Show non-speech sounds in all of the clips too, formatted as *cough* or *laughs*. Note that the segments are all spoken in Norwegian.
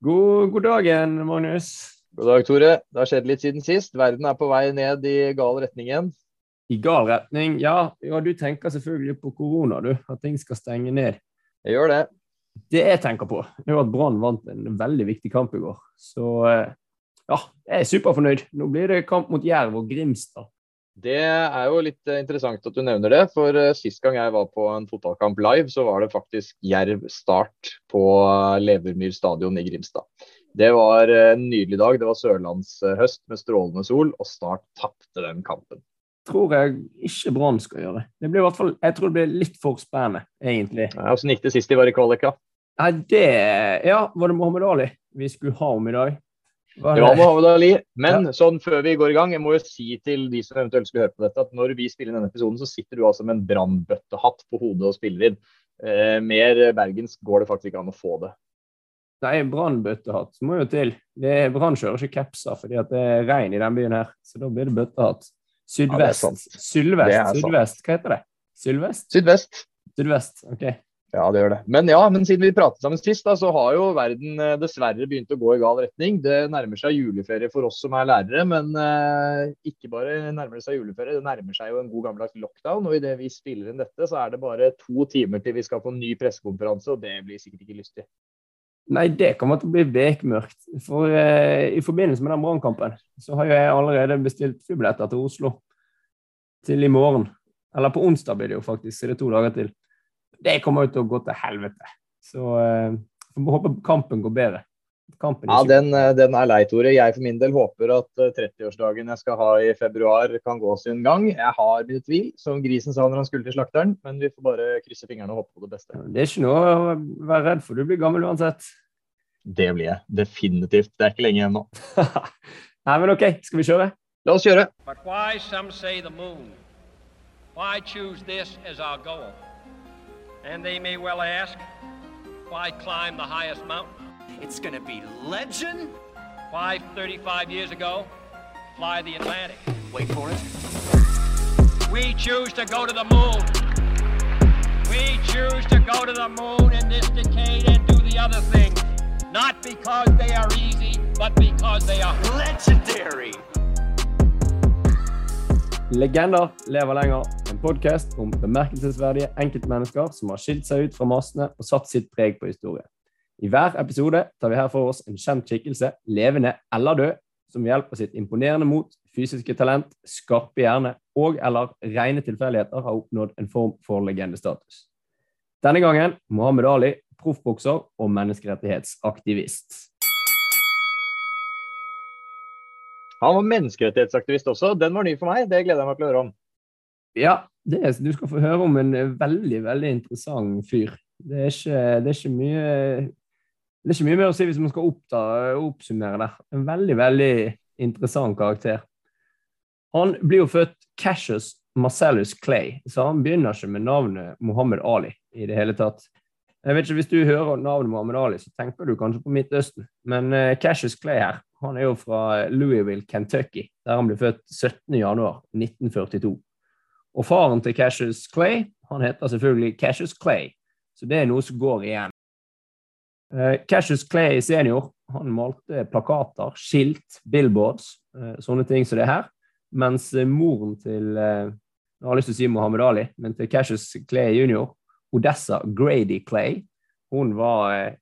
God, god dagen, Magnus. God dag, Tore. Det har skjedd litt siden sist. Verden er på vei ned i gal retning igjen. I gal retning? Ja, ja du tenker selvfølgelig på korona, du. At ting skal stenge ned. Jeg gjør det. Det jeg tenker på, er at Brann vant en veldig viktig kamp i går. Så eh, ja, jeg er superfornøyd. Nå blir det kamp mot Jerv og Grimstad. Det er jo litt eh, interessant at du nevner det. For eh, sist gang jeg var på en fotballkamp live, så var det faktisk Jerv start på Levermyr stadion i Grimstad. Det var en nydelig dag. Det var sørlandshøst med strålende sol, og Start tapte den kampen. Tror jeg ikke Brann skal gjøre. Det blir i hvert fall, jeg tror det blir litt for spennende, egentlig. Åssen ja, gikk det sist de var i kvalika? Nei, det Ja, var det Mohammed Ali vi skulle ha om i dag? Det... var Mohammed Ali. Men ja. sånn før vi går i gang, jeg må jo si til de som eventuelt skulle høre på dette, at når vi spiller denne episoden, så sitter du altså med en brannbøttehatt på hodet og spiller inn. Eh, mer bergensk går det faktisk ikke an å få det. Nei, brannbøttehatt må jo til. Brann kjører ikke capser fordi det er regn i den byen her, så da blir det bøttehatt. Sydvest. Ja, Sylvest. Sydvest. Hva heter det? Sylvest? Sydvest. Sydvest, ok. Ja, det gjør det. Men ja, men siden vi pratet sammen sist, da, så har jo verden eh, dessverre begynt å gå i gal retning. Det nærmer seg juleferie for oss som er lærere, men eh, ikke bare nærmer det seg juleferie, det nærmer seg jo en god gammeldags lockdown. Og idet vi spiller inn dette, så er det bare to timer til vi skal få ny pressekonferanse, og det blir sikkert ikke lystig. Nei, det kommer til å bli bekmørkt. For eh, i forbindelse med den brannkampen så har jo jeg allerede bestilt flybilletter til Oslo til i morgen. Eller på onsdag blir det jo faktisk, så det er to dager til det kommer jo til å gå til helvete. Så uh, får håpe kampen går bedre. Kampen ja, den, eh, den, er lei, Tore. Jeg for min del håper at 30-årsdagen eh, jeg skal ha i februar, kan gå sin gang. Jeg har mine tvil, som grisen sa når han skulle til slakteren, men vi får bare krysse fingrene og håpe på det beste. Det er ikke noe å være redd for. Du blir gammel uansett. Det blir jeg. Definitivt. Det er ikke lenge igjen nå. *laughs* Nei, men OK, skal vi kjøre? La oss kjøre. But why some say the moon? Why choose this as our goal? And they may well ask, why climb the highest mountain? It's gonna be legend. Why, 35 years ago, fly the Atlantic? Wait for it. We choose to go to the moon. We choose to go to the moon in this decade and do the other things. Not because they are easy, but because they are legendary. Legender lever lenger. Podkast om bemerkelsesverdige enkeltmennesker som har skilt seg ut fra massene og satt sitt preg på historien. I hver episode tar vi her for oss en kjent skikkelse, levende eller død, som ved hjelp av sitt imponerende mot, fysiske talent, skarpe hjerne og eller rene tilfeldigheter har oppnådd en form for legendestatus. Denne gangen Mohammed Ali, proffbokser og menneskerettighetsaktivist. Han var menneskerettighetsaktivist også. Den var ny for meg. Det gleder jeg meg til å høre om. Ja, er, du skal få høre om en veldig, veldig interessant fyr. Det er ikke, det er ikke mye det er ikke mye mer å si hvis man skal oppta, oppsummere det. En veldig, veldig interessant karakter. Han blir jo født Cassius Marcellus Clay, så han begynner ikke med navnet Mohammed Ali i det hele tatt. Jeg vet ikke, Hvis du hører navnet Mohammed Ali, så tenker du kanskje på Midtøsten. Men uh, Cassius Clay her, han er jo fra Louisville, Kentucky, der han ble født 17.1.1942. Og faren til Cassius Clay han heter selvfølgelig Cassius Clay, så det er noe som går igjen. Uh, Cassius Clay senior han malte plakater, skilt, billboards, uh, sånne ting som det her. Mens uh, moren til Jeg har lyst til å si Mohammed Ali, men til Cassius Clay jr., Odessa Grady Clay, hun var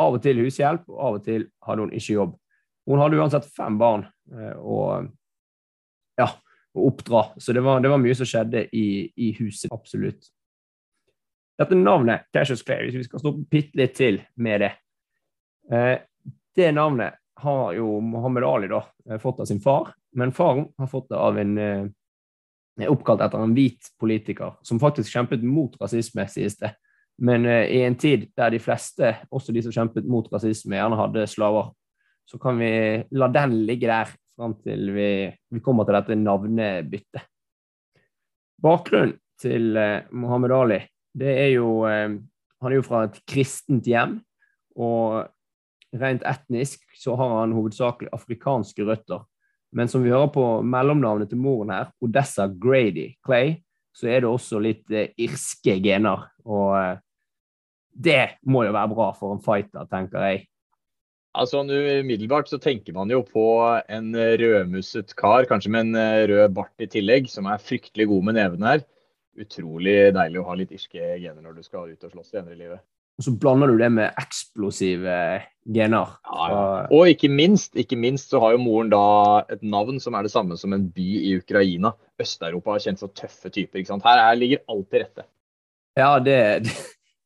av og til hushjelp, og av og til hadde hun ikke jobb. Hun hadde uansett fem barn eh, og, ja, å oppdra, så det var, det var, mye som skjedde i, i huset. Absolutt. Dette navnet, Cassius Clay, hvis vi skal stoppe bitte litt til med det eh, Det navnet har jo Mohammed Ali da, eh, fått av sin far, men faren har fått det av en oppkalt etter en hvit politiker som faktisk kjempet mot rasisme, sies det. Men eh, i en tid der de fleste, også de som kjempet mot rasisme, gjerne hadde slaver, så kan vi la den ligge der fram til vi, vi kommer til dette navnebyttet. Bakgrunnen til eh, Mohammed Ali det er jo eh, Han er jo fra et kristent hjem, og rent etnisk så har han hovedsakelig afrikanske røtter. Men som vi hører på mellomnavnet til moren her, Odessa Grady Clay, så er det også litt eh, irske gener. Og eh, det må jo være bra for en fighter, tenker jeg. Altså, Umiddelbart så tenker man jo på en rødmusset kar, kanskje med en eh, rød bart i tillegg, som er fryktelig god med nevene her. Utrolig deilig å ha litt irske gener når du skal ut og slåss senere i livet. Og så blander du det med eksplosive gener. Ja, ja. Og ikke minst, ikke minst så har jo moren da et navn som er det samme som en by i Ukraina. Øst-Europa har kjent så tøffe typer. ikke sant? Her er, ligger alt til rette. Ja, det,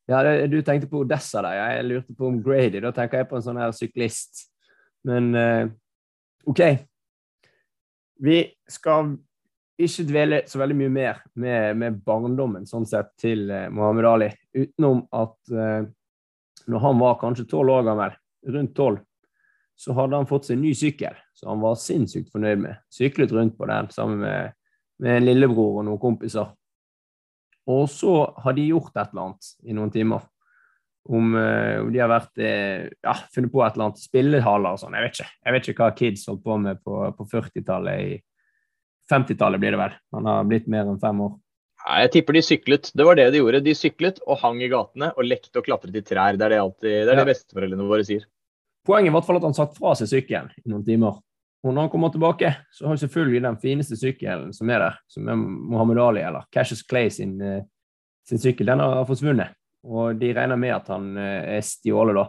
ja det, du tenkte på Odessa der. Jeg lurte på om Grady. Da tenker jeg på en sånn her syklist. Men uh, OK. Vi skal ikke dvele så veldig mye mer med, med barndommen sånn sett til uh, Mohammed Ali, utenom at uh, når han var kanskje tolv år gammel, rundt tolv, så hadde han fått seg ny sykkel så han var sinnssykt fornøyd med. Syklet rundt på den sammen med, med en lillebror og noen kompiser. Og så har de gjort et eller annet i noen timer. Om, uh, om de har vært ja, funnet på et eller annet spillehaller og sånn. Jeg vet ikke Jeg vet ikke hva kids holdt på med på, på 40-tallet i 50-tallet blir det vel. Han har blitt mer enn fem år. Nei, Jeg tipper de syklet. Det var det de gjorde. De syklet og hang i gatene og lekte og klatret i trær. Det er det, alltid, det, er det besteforeldrene våre sier. Poenget fall at han satt fra seg sykkelen i noen timer. Og når han kommer tilbake, så har han selvfølgelig den fineste sykkelen som er der, som er Mohammed Ali eller Cassius Clay sin, eh, sin sykkel, den har forsvunnet. Og de regner med at han eh, er stjålet da.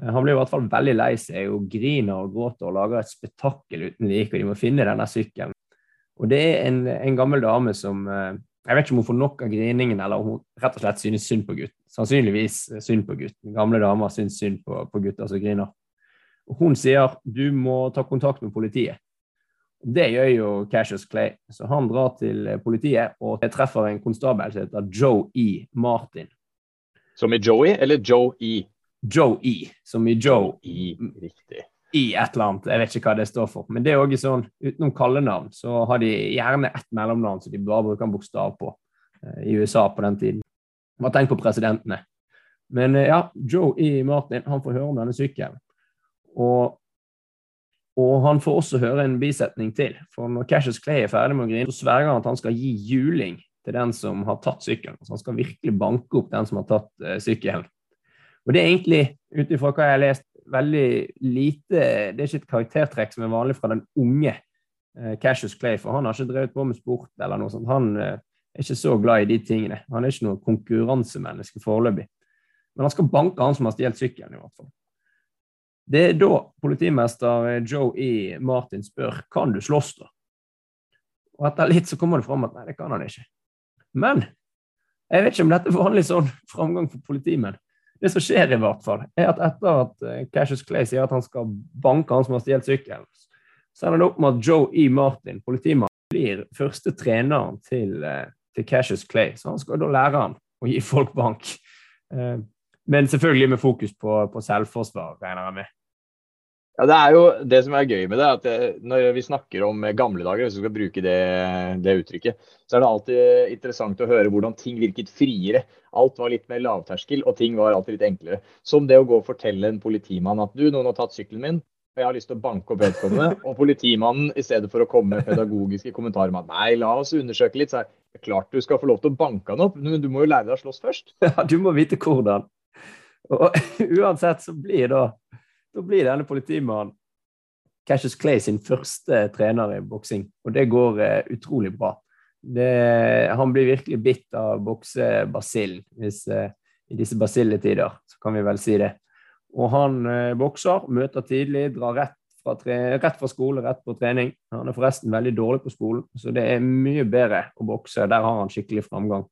Eh, Han blir i hvert fall veldig lei seg og griner og gråter og lager et spetakkel uten like, og de må finne denne sykkelen. Og det er en, en gammel dame som Jeg vet ikke om hun får nok av griningen, eller om hun rett og slett synes synd på gutten. Sannsynligvis synd på gutten. Gamle damer synes synd på, på gutter som griner. Hun sier du må ta kontakt med politiet. Det gjør jo Cassius Clay, så han drar til politiet og treffer en konstabel som heter Joe E. Martin. Som i Joey eller Joe E? Joe E, som i Joe E, riktig. i et eller annet. Jeg vet ikke hva det står for. Men det er også sånn, utenom kallenavn, så har de gjerne ett mellomnavn som de bare bruker en bokstav på eh, i USA på den tiden. Bare tenk på presidentene. Men eh, ja, Joe E. Martin han får høre om denne sykkelen. Og, og han får også høre en bisetning til. For når Cassius Clay er ferdig med å grine, så sverger han at han skal gi juling til den som har tatt sykkelen. Så han skal virkelig banke opp den som har tatt uh, sykkelen. Og det er egentlig, ut ifra hva jeg har lest, veldig lite Det er ikke et karaktertrekk som er vanlig fra den unge uh, Cassius Clay, for han har ikke drevet på med sport eller noe sånt. Han uh, er ikke så glad i de tingene. Han er ikke noe konkurransemenneske foreløpig. Men han skal banke han som har stjålet sykkelen, i hvert fall. Det er da politimester eh, Joe E. Martin spør kan du slåss, da. Og etter litt så kommer det fram at nei, det kan han ikke. Men jeg vet ikke om dette er vanlig sånn framgang for politimenn. Det som skjer, i hvert fall, er at etter at eh, Cassius Clay sier at han skal banke han som har stjålet sykkelen, så ender det opp med at Joe E. Martin, politimannen, blir første treneren til, eh, til Cassius Clay. Så han skal da lære han å gi folk bank. Men selvfølgelig med fokus på, på selvforsvar, regner jeg med. Ja, Det er jo det som er gøy med det, at det, når vi snakker om gamle dager, hvis vi skal bruke det, det uttrykket, så er det alltid interessant å høre hvordan ting virket friere. Alt var litt mer lavterskel, og ting var alltid litt enklere. Som det å gå og fortelle en politimann at du, noen har tatt sykkelen min, og jeg har lyst til å banke opp vedkommende. *laughs* Og politimannen, i stedet for å komme med pedagogiske kommentarer om at nei, la oss undersøke litt, så er det klart du skal få lov til å banke han opp, men du må jo lære deg å slåss først. *laughs* Ja, du må vite hvordan. Og *laughs* uansett så blir da, da blir denne politimannen Cassius Clay sin første trener i boksing, og det går eh, utrolig bra. Det, han blir virkelig bitt av boksebasillen eh, i disse basilletider, så kan vi vel si det. Og han eh, bokser, møter tidlig, drar rett fra, tre, rett fra skole, rett på trening. Han er forresten veldig dårlig på skolen, så det er mye bedre å bokse. Der har han skikkelig framgang.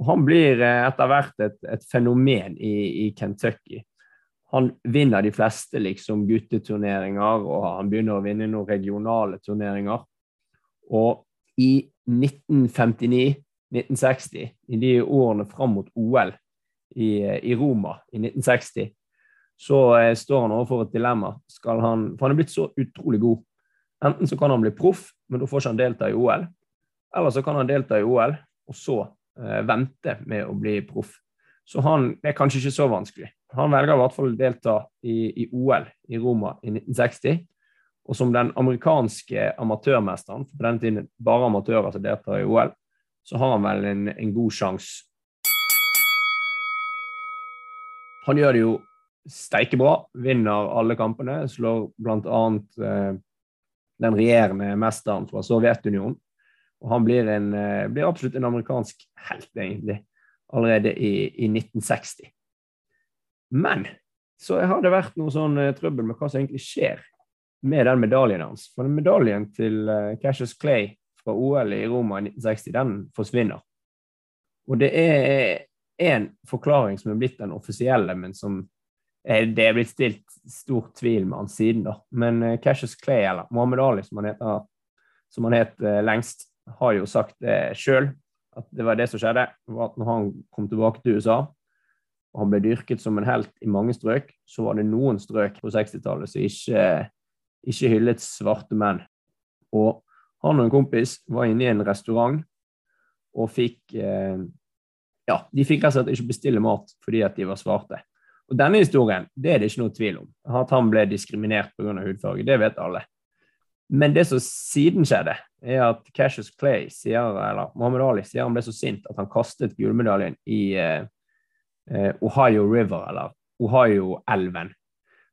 Og han blir eh, etter hvert et, et fenomen i, i, Kentucky. Han vinner de fleste liksom, gutteturneringer, og han begynner å vinne noen regionale turneringer. Og i 1959-1960, i de årene fram mot OL i, i Roma i 1960, så eh, står han overfor et dilemma. Han, for han er blitt så utrolig god. Enten så kan han bli proff, men da får ikke han delta i OL. Eller så kan han delta i OL, og så eh, vente med å bli proff. Så han er kanskje ikke så vanskelig. Han velger i hvert fall å delta i, i OL i Roma i 1960. Og som den amerikanske amatørmesteren, for på denne tiden bare amatører som deltar i OL, så har han vel en, en god sjanse. Han gjør det jo steike bra. Vinner alle kampene. Slår bl.a. Eh, den regjerende mesteren fra Sovjetunionen. Og han blir, en, eh, blir absolutt en amerikansk helt, egentlig, allerede i, i 1960. Men så har det vært noe sånn eh, trøbbel med hva som egentlig skjer med den medaljen hans. For den medaljen til uh, Cassius Clay fra OL i Roma i 1960, den forsvinner. Og det er én forklaring som er blitt den offisielle, men som det er blitt stilt stor tvil med han siden. da. Men Cassius Clay, eller Mohammed Ali, som han heter, som han het lengst, har jo sagt det sjøl, at det var det som skjedde. var at når han kom tilbake til USA, og han ble dyrket som en helt i mange strøk, så var det noen strøk på 60-tallet som ikke, ikke, hyllet svarte menn. Og han og en kompis var inne i en restaurant og fikk eh, Ja, de fikk rett og slett ikke bestille mat fordi at de var svarte. Og denne historien det er det ikke noe tvil om. At han ble diskriminert pga. hudfarge, det vet alle. Men det som siden skjedde, er at Cassius Clay sier, eller Mohammed Ali sier han ble så sint at han kastet gullmedaljen i eh, Eh, Ohio River, eller Ohio-elven,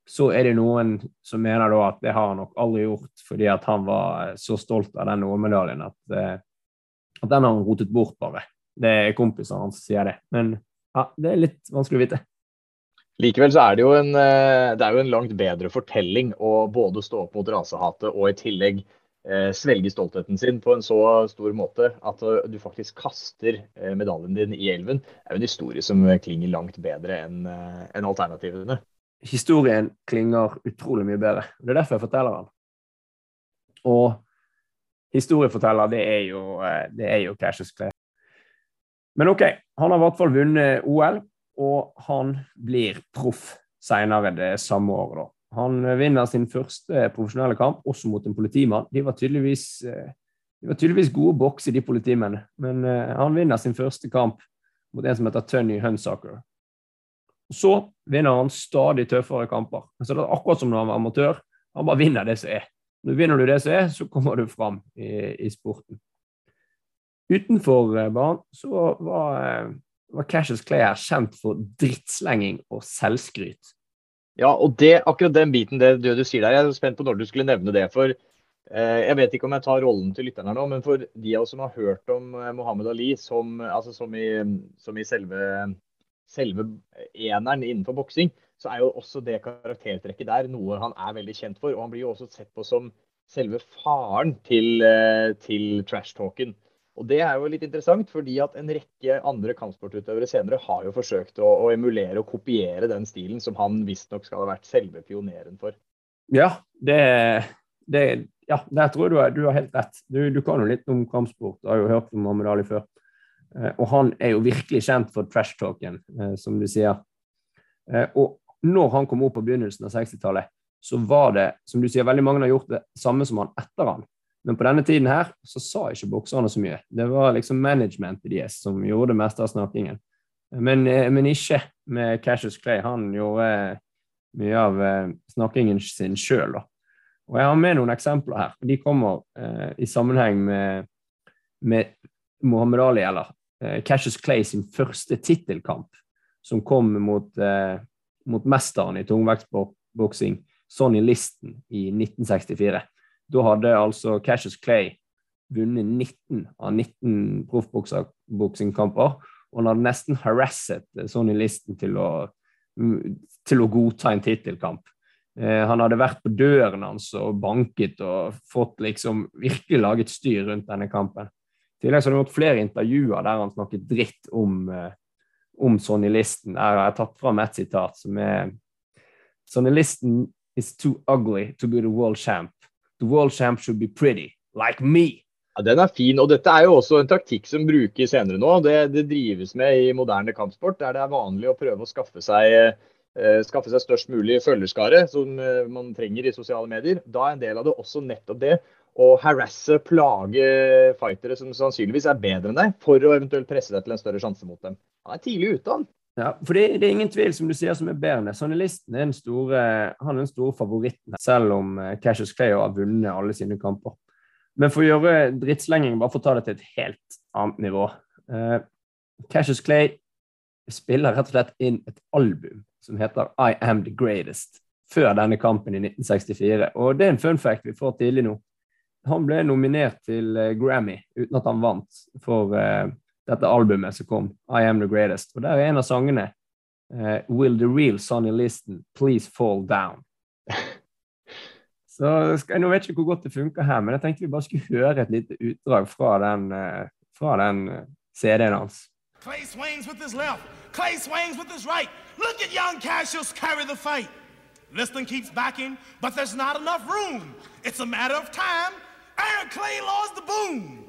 så er det noen som mener da at det har han nok aldri gjort fordi at han var så stolt av den OL-medaljen at, eh, at, den har han rotet bort, bare. Det er kompisene hans som sier det. Men ja, det er litt vanskelig å vite. Likevel så er det jo en, eh, det er jo en langt bedre fortelling å både stå opp mot rasehatet og i tillegg Eh, svelge stoltheten sin på en så stor måte at eh, du faktisk kaster medaljen din i elven, Det er jo en historie som klinger langt bedre enn en alternativene. Historien klinger utrolig mye bedre. Det er derfor jeg forteller den. Og historieforteller, det er jo, det er jo Clay. Men OK, han har i hvert fall vunnet OL, og han blir proff senere det samme året, da. Han vinner sin første profesjonelle kamp, også mot en politimann. De var tydeligvis, eh, de var tydeligvis gode bokser, de politimennene. Men han vinner sin første kamp mot en som heter Tønny Hunsaker. Så vinner han stadig tøffere kamper. Så det er akkurat som når han var amatør. Han bare vinner det som er. Når vinner du det som er, så kommer du fram i, i sporten. Utenfor banen så var, var Cassius Clay her kjent for drittslenging og selvskryt. Ja, og det, akkurat den biten det, det, du sier der, jeg er spent på når du skulle nevne det. For eh, jeg vet ikke om jeg tar rollen til lytteren her nå, men for de av oss som har hørt om eh, Mohammed Ali som, altså som, i, som i, selve, selve eneren innenfor boksing, så er jo også det karaktertrekket der noe han er veldig kjent for. Og han blir jo også sett på som selve faren til, eh, til trash-talken. Og Det er jo litt interessant, fordi at en rekke andre kampsportutøvere senere har jo forsøkt å, å emulere og kopiere den stilen som han visstnok skal ha vært selve pioneren for. Ja, det, det ja, der tror jeg du, du har helt rett. Du, du, kan jo litt om kampsport, du har jo hørt om Mohammed Ali før. Eh, og han er jo virkelig kjent for trash-talken, eh, som du sier. Eh, og når han kom opp på begynnelsen av 60-tallet, så var det, som du sier, veldig mange har gjort det samme som han etter han. Men på denne tiden her så sa ikke bokserne så mye. Det var liksom managementet deres som gjorde det meste av snakkingen. Men, eh, men ikke med Cassius Clay. Han gjorde eh, mye av eh, snakkingen sin sjøl. Og jeg har med noen eksempler her. De kommer eh, i sammenheng med, med Mohammed Ali, eller eh, Cassius Clay sin første tittelkamp, som kom mot, eh, mot mesteren i tungvektsboksing, Sonny Listen, i 1964. Da hadde altså Cassius Clay vunnet 19 av 19 proffboksingkamper. Og han hadde nesten harasset Sonny Listen til å, til å godta en tittelkamp. Eh, han hadde vært på døren hans og banket og fått liksom virkelig laget styr rundt denne kampen. I tillegg så har han gjort flere intervjuer der han snakket dritt om, eh, om Sonny Listen. Der har jeg tatt fram et sitat som er Sonny Listen is too ugly to be the world champ. The world champ should be pretty, like me. Ja, Den er fin, og dette er jo også en taktikk som brukes senere nå. Det, det drives med i moderne kampsport, der det er vanlig å prøve å skaffe seg, eh, skaffe seg størst mulig følgerskare, som eh, man trenger i sosiale medier. Da er en del av det også nettopp det å harasse, plage fightere som sannsynligvis er bedre enn deg, for å eventuelt presse deg til en større sjanse mot dem. Han er tidlig ute, han. Ja, for det, det, er ingen tvil, som du sier, som er bedre. Sonny-listen er den store, han er den store favoritten, selv om uh, Cassius Clay har vunnet alle sine kamper. Men for å gjøre drittslenging, bare for å ta det til et helt annet nivå uh, Cassius Clay spiller rett og slett inn et album som heter I Am The Greatest, før denne kampen i 1964. Og det er en fun fact vi får tidlig nå. Han ble nominert til eh, Grammy uten at han vant for uh, dette albumet som kom, I Am The Greatest. Og der er en av sangene uh, Will the real Sonny Listen please fall down? Så skal, Nå vet jeg ikke hvor godt det funker her, men jeg tenkte vi bare skulle høre et lite utdrag fra den, uh, fra den CD-en hans. Clay swings with his left. Clay swings with his right. Look at young Cassius carry the fight. Liston keeps backing, but there's not enough room. It's a matter of time. Aaron Clay lost the boom.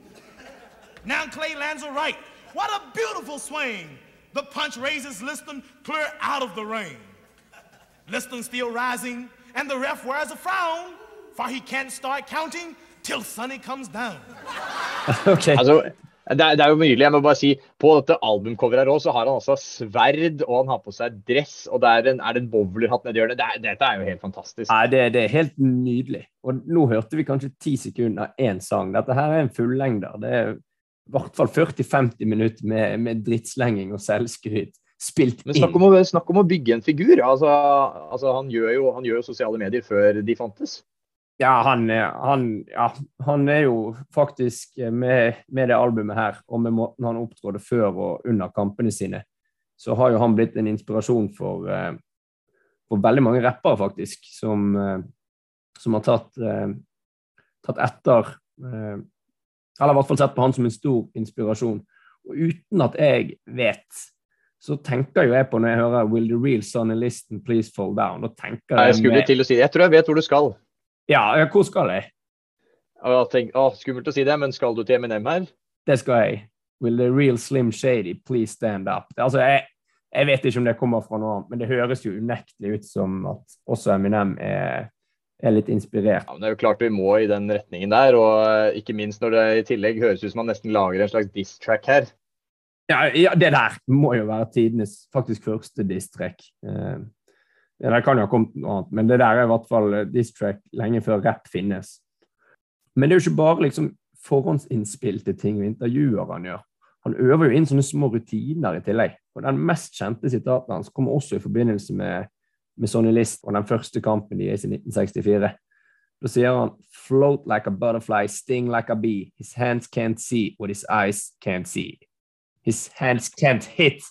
Now Clay lands a right. What a beautiful swing. The punch raises Liston clear out of the ring. Liston still rising, and the ref wears a frown, for he can't start counting till Sonny comes down. *laughs* okay. Also, det er, det er jo nydelig. Jeg må bare si, På dette albumcoveret her også, så har han altså sverd, og han har på seg dress, og det er en, er det en bowlerhatt nedi hjørnet. Det er- Dette er jo helt fantastisk. Nei, det, det er helt nydelig. Og nå hørte vi kanskje ti sekunder av én sang. Dette her er en fullengder. Det er i hvert fall 40-50 minutter med, med drittslenging og selvskryt spilt Men inn. snakk om, å, snakk om å bygge en figur. Altså, altså han, gjør jo, han gjør jo sosiale medier før de fantes. Ja, han, han, ja, han er jo faktisk eh, med, med det albumet her, og med måten han opptrådte før og under kampene sine, så har jo han blitt en inspirasjon for, eh, for veldig mange rappere, faktisk, som, eh, som har tatt, tatt etter Eller i hvert fall sett på han som en stor inspirasjon. Og uten at jeg vet, så tenker jo jeg på når jeg hører 'Will the real Sonny Listen please fall down'? Da tenker Jeg jeg skulle til å si det. Jeg tror jeg vet hvor du skal. ja, hvor skal jeg? Jeg skummelt å si det, men skal du til Eminem her? Det skal jeg. Will the real Slim Shady please stand up? Altså, jeg, jeg vet ikke om det kommer fra noe annet, men det høres jo unektelig ut som at også Eminem er, er litt inspirert. Ja, men Det er jo klart vi må i den retningen der, og eh, ikke minst når det i tillegg høres ut som man nesten lager en slags diss-track her. Ja, ja, det der må jo være tidenes faktisk første diss-track. Eh, det der kan jo ha kommet noe annet, men det der er i hvert fall eh, diss-track lenge før rapp finnes. Men det er jo ikke bare liksom forhåndsinnspilte ting og intervjuer han gjør. Han øver jo inn sånne små rutiner i tillegg. Og den mest kjente sitatet hans kommer også i forbindelse med, med Sonny List og den første kampen deres i 1964. Da sier han 'float like a butterfly, sting like a bee. His hands can't see what his eyes can't see'. His hands can't hit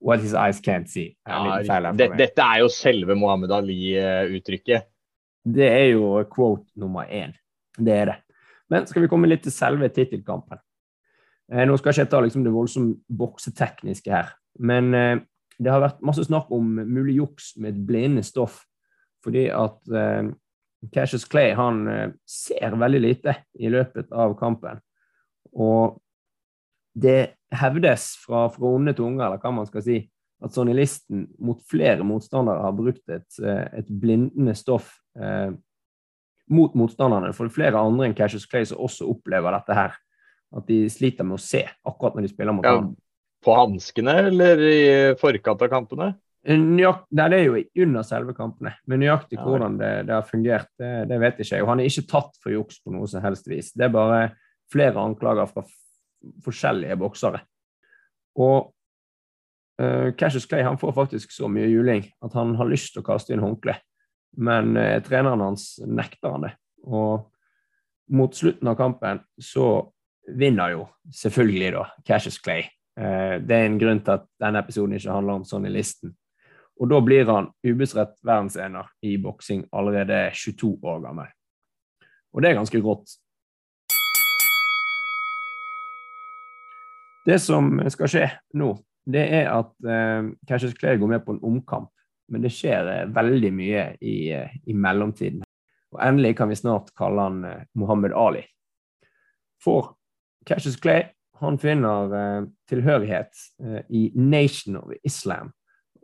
what his eyes can't see. For det, dette er jo selve Mohammed Ali-uttrykket. Det er jo quote nummer én. Det er det. Men skal vi komme litt til selve tittelkampen? Eh, nå skal ikke jeg ta liksom det voldsomt boksetekniske her, men eh, det har vært masse snakk om mulig juks med et blinde stoff. Fordi at eh, Cassius Clay han eh, ser veldig lite i løpet av kampen. Og det hevdes fra, onde tunger, eller hva man skal si, at Sonny Listen mot flere motstandere har brukt et, eh, et blindende stoff eh, mot motstanderne. For det er flere andre enn Cassius Clay som også opplever dette her. At de sliter med å se akkurat når de spiller mot Ja, ham. På hanskene eller i forkant av kampene? Nøyakt, det er jo under selve kampene, men nøyaktig hvordan det, det har fungert, det, det vet ikke jeg. Og han er ikke tatt for juks på noe som helst vis. Det er bare flere anklager fra forskjellige boksere. Og uh, Cassius Clay han får faktisk så mye juling at han har lyst til å kaste inn håndkle, men uh, treneren hans nekter han det. Og mot slutten av kampen så vinner jo selvfølgelig da Cassius Clay. Eh, det er en grunn til at denne episoden ikke handler om Sonny Listen. Og da blir han ubestridt verdensener i boksing allerede 22 år gammel. Og det er ganske rått. Det som skal skje nå, det er at eh, Cassius Clay går med på en omkamp. Men det skjer eh, veldig mye i, eh, i mellomtiden. Og endelig kan vi snart kalle han eh, Muhammad Ali. For Cassius Clay han finner eh, tilhørighet eh, i Nation of Islam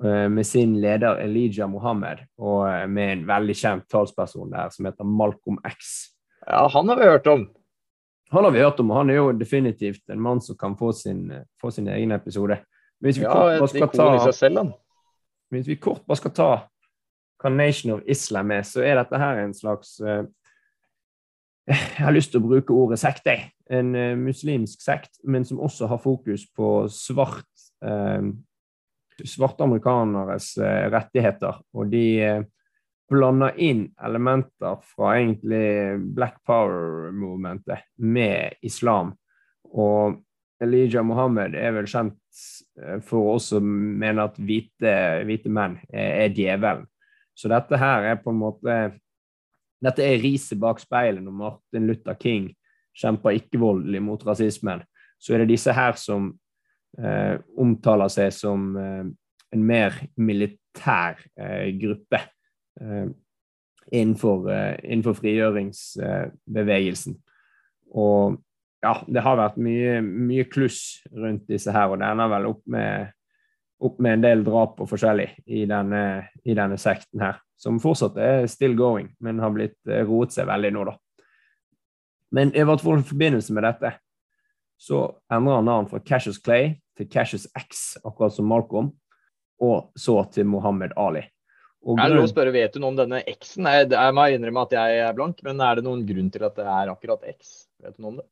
eh, med sin leder Elijah Mohammed og eh, med en veldig kjent talsperson der som heter Malcolm X. Ja, han har vi hørt om. Han har vi hørt om, og han er jo definitivt en mann som kan få sin, eh, få sin egen episode. Men Hvis vi, Ja, kort bare ta, selv, hvis vi kort bare skal ta hva Nation of Islam er, så er dette her en slags eh, Jeg har lyst til å bruke ordet sekt, jeg. En uh, muslimsk sekt, men som også har fokus på svart uh, svarte amerikaneres uh, rettigheter. Og de eh, blander inn elementer fra egentlig Black Power-movementet med islam. Og Elijah Mohammed er vel kjent eh, for oss som mener at hvite, hvite menn er, er djevelen. Så dette her er på en måte Dette er riset bak speilet når Martin Luther King kjemper ikke-voldelig mot rasismen. Så er det disse her som eh, omtaler seg som eh, en mer militær eh, gruppe eh, innenfor, eh, innenfor frigjøringsbevegelsen. Og ja, det har vært mye, mye kluss rundt disse her, og det ender vel opp med, opp med en del drap og forskjellig i denne, i denne, sekten her. Som fortsatt er still going, men har blitt roet seg veldig nå, da. Men i hvert fall i forbindelse med dette så endrer han navn fra Cassius Clay til Cassius X, akkurat som Malcolm og så til Mohammed Ali. Og er det lov å spørre, Vet du noe om denne X-en? Jeg, jeg må innrømme at jeg er blank, men er det noen grunn til at det er akkurat X? Vet du noe om det?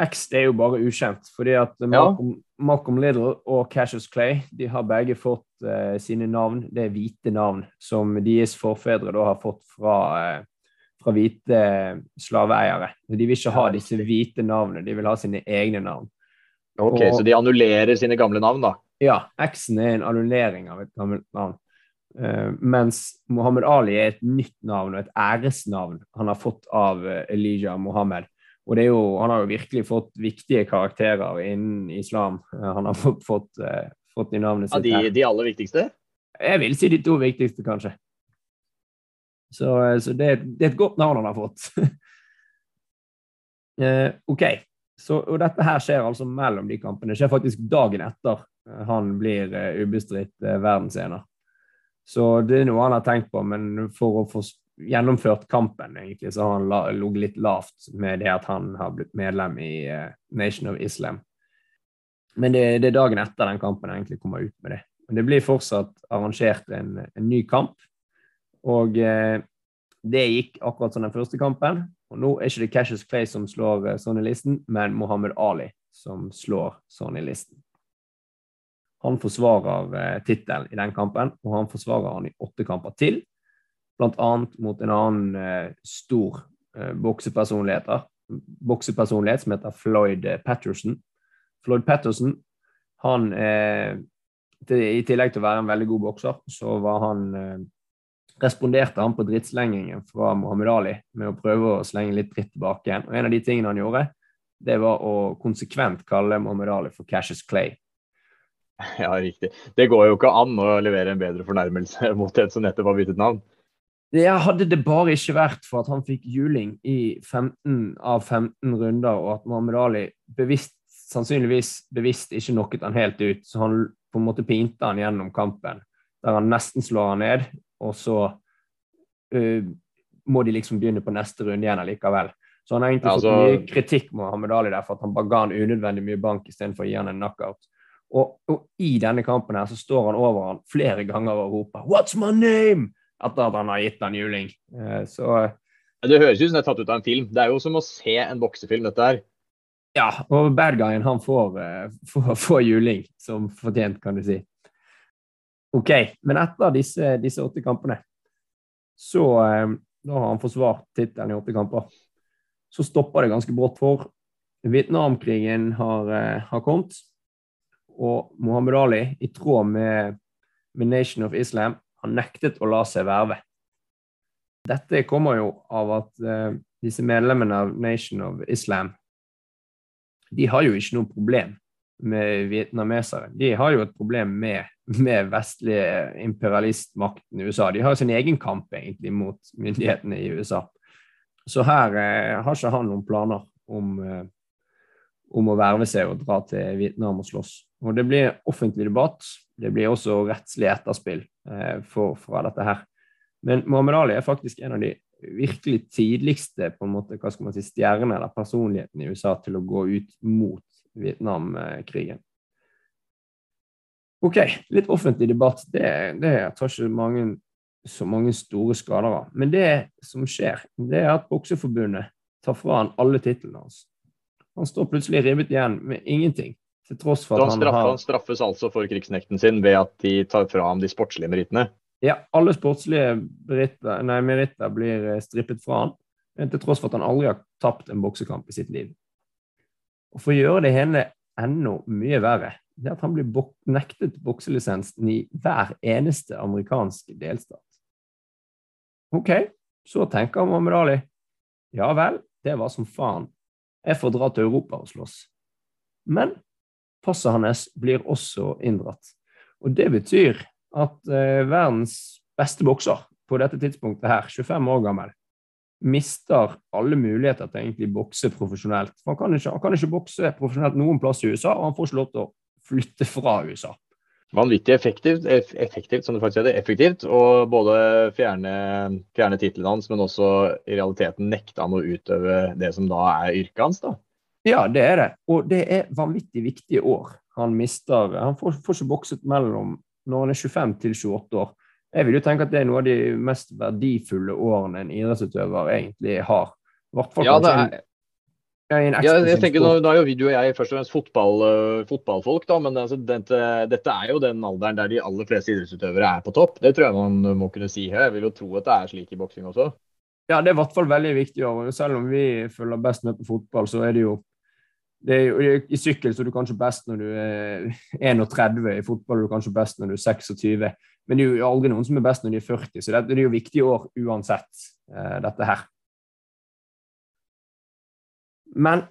X det er jo bare ukjent. fordi at Malcolm, ja. Malcolm Little og Cassius Clay de har begge fått uh, sine navn. Det er hvite navn som deres forfedre da har fått fra, uh, fra hvite slaveeiere. De vil ikke ha disse hvite navnene, de vil ha sine egne navn. Ok, og, Så de annullerer sine gamle navn, da? Ja, X-en er en annullering av et gammelt navn. Uh, mens Mohammed Ali er et nytt navn og et æresnavn han har fått av Elijah Mohammed. Og jo, han har jo virkelig fått viktige karakterer innen islam. Uh, han har fått, fått, fått i navnet sitt. Ja, de, de, aller viktigste? Jeg vil si de to viktigste, kanskje. Så, så det, det, er et godt navn han har fått. *laughs* OK. Så, og dette her skjer altså mellom de kampene. Det skjer faktisk dagen etter han blir ubestridt verdensener. Så det er noe han har tenkt på, men for å få gjennomført kampen, egentlig, så har han ligget litt lavt med det at han har blitt medlem i uh, Nation of Islam. Men det, det, er dagen etter den kampen jeg egentlig kommer ut med det. Men det blir fortsatt arrangert en, en ny kamp. Og uh, det gikk akkurat som den første kampen. Og nå er ikke det Cassius Clay som slår uh, Sonny Listen, men Mohammed Ali som slår Sonny Listen. Han forsvarer tittelen i den kampen, og han forsvarer han i åtte kamper til. Bl.a. mot en annen eh, stor eh, boksepersonlighet, boksepersonlighet som heter Floyd Patterson. Floyd Patterson, han eh, I tillegg til å være en veldig god bokser, så var han eh, responderte han på drittslengingen fra Muhammad Ali med å prøve å slenge litt dritt tilbake igjen. Og En av de tingene han gjorde, det var å konsekvent kalle Muhammad Ali for Cassius Clay. Ja, riktig. Det går jo ikke an å levere en bedre fornærmelse *laughs* mot en som nettopp har byttet navn. Ja, hadde det bare ikke vært for at han fikk juling i 15 av 15 runder, og at Mohammed Ali bevisst, sannsynligvis bevisst ikke knocket han helt ut, så han på en måte pinte han gjennom kampen, der han nesten slår han ned, og så uh, må de liksom begynne på neste runde igjen allikevel. Så han har egentlig altså, fått mye kritikk med Mohammed Ali der for at han bare ga han unødvendig mye bank istedenfor å gi han en knockout. Og, og, i denne kampen her så står han over han flere ganger og roper 'What's my name?' Etter at han har gitt han juling. Eh, så Det høres ut som det er tatt ut av en film. Det er jo som å se en boksefilm, dette her. Ja, og bad guyen han får, eh, får, får juling, som fortjent, kan du si. OK, men etter disse, disse åtte kampene, så eh, Da har han forsvart tittelen i åtte kamper. Så stopper det ganske brått for. Vietnamkrigen har, har kommet. Og Mohammed Ali, i tråd med, med Nation of Islam, har nektet å la seg verve. Dette kommer jo av at eh, disse medlemmene av Nation of Islam de har jo ikke noe problem med vietnamesere. De har jo et problem med, med vestlig imperialistmakten i USA. De har jo sin egen kamp egentlig mot myndighetene i USA. Så her eh, har ikke han noen planer om, eh, om å verve seg og dra til Vietnam og slåss. Og det blir offentlig debatt. Det blir også rettslig etterspill for, fra dette her. Men Mohammed Ali er faktisk en av de virkelig tidligste på en måte, hva skal man si, stjernene eller personligheten i USA til å gå ut mot Vietnamkrigen. OK, litt offentlig debatt, det, det tar ikke mange, så mange store skader av. Men det som skjer, det er at Bokseforbundet tar fra han alle titlene hans. Han står plutselig ribbet igjen med ingenting. Til tross for at han, han straff, har han straffes altså for krigsnekten sin ved at de tar fra ham de sportslige merittene. Ja, alle sportslige meritter, nei, meritter blir eh, strippet fra han, eh, til tross for at han aldri har tapt en boksekamp i sitt liv. Og For å gjøre det hele enda mye verre, det er at han blir bok nektet bokselisensen i hver eneste amerikanske delstat. Ok, så tenker Mohammed Ali. Ja vel, det var som faen. Jeg får dra til Europa og slåss. Men passet hans blir også inndratt. Og det betyr at eh, verdens beste bokser på dette tidspunktet her, 25 år gammel, mister alle muligheter til egentlig bokse profesjonelt. For han kan ikke, han kan ikke bokse profesjonelt noen plass i USA, og han får ikke lov til å flytte fra USA. Vanvittig effektivt, eff effektivt som det faktisk heter, effektivt, og både fjerne, fjerne tittelen hans, men også i realiteten nekte han å utøve det som da er yrket hans. da. Ja, det er det. Og det er vanvittig viktige år han mister. Han får, får ikke bokset mellom når han er 25 til 28 år. Jeg vil jo tenke at det er noe av de mest verdifulle årene en idrettsutøver egentlig har. I hvert fall Ja, det er, ja, jeg tenker nå, nå er jo du og jeg først og fremst fotball, øh, fotballfolk, da, men altså, dette, dette er jo den alderen der de aller fleste idrettsutøvere er på topp. Det tror jeg man må kunne si her. Jeg vil jo tro at det er slik i boksing også. Ja, det er i hvert fall veldig viktig. Og selv om vi følger best med på fotball, så er det jo det er I sykkel så er du kanskje best når du er 31, i fotball er du kanskje best når du er 26. Men det er jo aldri noen som er best når de er 40, så det, det er jo viktige år uansett, eh, dette her. Men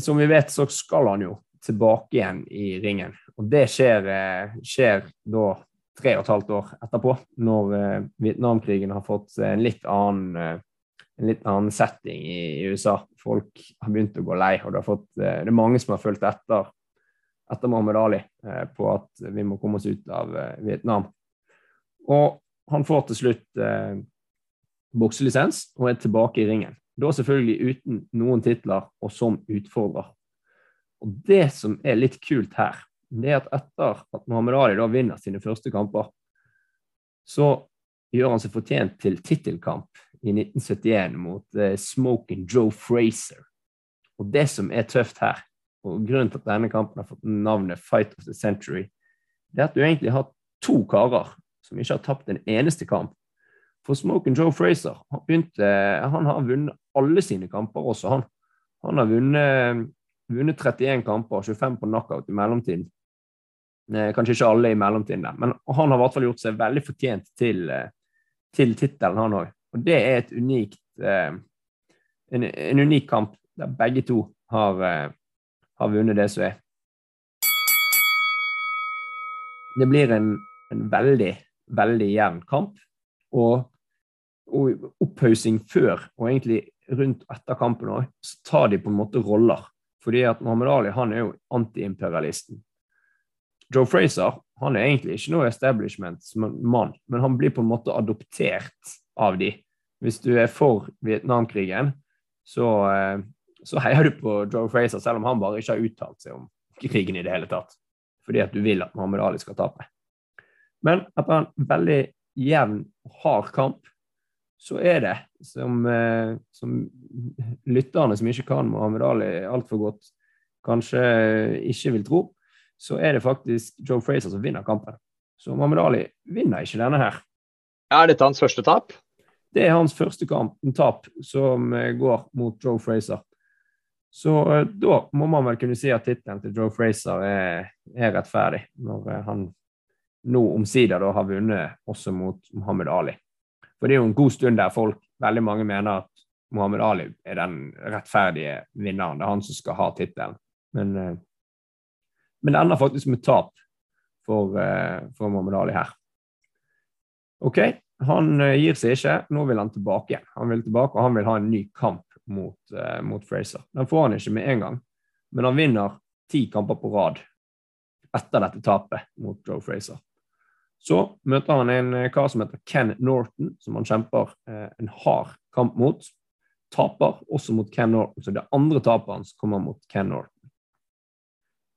som vi vet, så skal han jo tilbake igjen i ringen. Og det skjer, eh, skjer da tre og et halvt år etterpå, når eh, Vietnamkrigen har fått en litt annen en litt annen setting i, USA. Folk har begynt å gå lei, og det, fått, eh, det er mange som har fulgt etter, etter Mohammed Ali eh, på at vi må komme oss ut av eh, Vietnam. Og han får til slutt eh, bokselisens og er tilbake i ringen. Da selvfølgelig uten noen titler og som utfordrer. Og det som er litt kult her, det er at etter at Mohammed Ali da vinner sine første kamper, så gjør han seg fortjent til tittelkamp i 1971 mot eh, Smoking Joe Fraser. Og det som er tøft her, og grunnen til at denne kampen har fått navnet Fight of the Century, det er at du egentlig har to karer som ikke har tapt en eneste kamp. For Smoking Joe Fraser han, begynte, han har vunnet alle sine kamper også, han. Han har vunnet, vunnet 31 kamper, 25 på knockout i mellomtiden. Eh, Kanskje ikke alle i mellomtiden, men han har i hvert fall gjort seg veldig fortjent til, eh, til tittelen, han òg. Og det er et unikt eh, en, en unik kamp der begge to har, eh, har vunnet det som er. Det blir en, en veldig, veldig jevn kamp. Og, og opphaussing før, og egentlig rundt etter kampen òg, så tar de på en måte roller. Fordi at Mohammed Ali han er jo antiimperialisten. Joe Fraser han er egentlig ikke noe establishment-mann, men han blir på en måte adoptert av de. Hvis du er for Vietnamkrigen, så, eh, så heier du på Joe Fraser, selv om han bare ikke har uttalt seg om krigen i det hele tatt. Fordi at du vil at Mohammed Ali skal tape. Men etter en veldig jevn, hard kamp, så er det, som, eh, som lytterne som ikke kan Mohammed Ali altfor godt, kanskje ikke vil tro, så er det faktisk Joe Fraser som vinner kampen. Så Mohammed Ali vinner ikke denne her. Er dette hans første tap? Det er hans første kamp, en tap, som eh, går mot Joe Fraser. Så eh, da må man vel kunne si at tittelen til Joe Fraser er, er rettferdig, når eh, han nå omsider har vunnet også mot Muhammad Ali. For det er jo en god stund der folk, veldig mange mener at Muhammad Ali er den rettferdige vinneren. Det er han som skal ha tittelen. Men, men det ender faktisk med tap for, for Muhammad Ali her. OK, han eh, gir seg ikke. Nå vil han tilbake igjen. Han vil tilbake, og han vil ha en ny kamp mot, uh, mot Fraser. Den får han ikke med en gang, men han vinner ti kamper på rad etter dette tapet mot Joe Fraser. Så møter han en eh, kar som heter Ken Norton, som han kjemper uh, en hard kamp mot. Taper også mot Ken Norton, så det andre tapet hans kommer mot Ken Norton.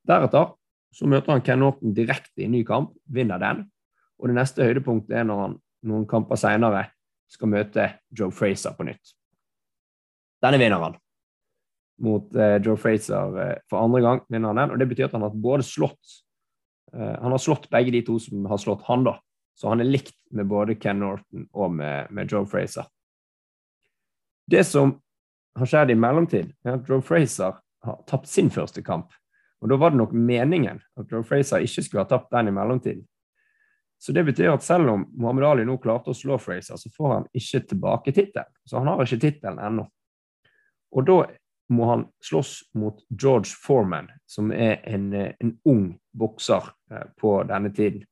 Deretter så møter han Ken Norton direkte i ny kamp, vinner den. Og det neste høydepunktet er når han noen kamper senere skal møte Joe Fraser på nytt. Denne vinner han. mot eh, Joe Fraser eh, for andre gang. vinner han den, og Det betyr at han har både slått eh, Han har slått begge de to som har slått han, da. Så han er likt med både Ken Norton og med, med Joe Fraser. Det som har skjedd i mellomtid, er at Joe Fraser har tapt sin første kamp. Og Da var det nok meningen at Joe Fraser ikke skulle ha tapt den i mellomtiden. Så det betyr at selv om Muhammad Ali nå klarte å slå Fraser, så får han ikke tilbake tittelen. Så han har ikke tittelen ennå. Og da må han slåss mot George Foreman, som er en, en ung bokser eh, på denne tiden.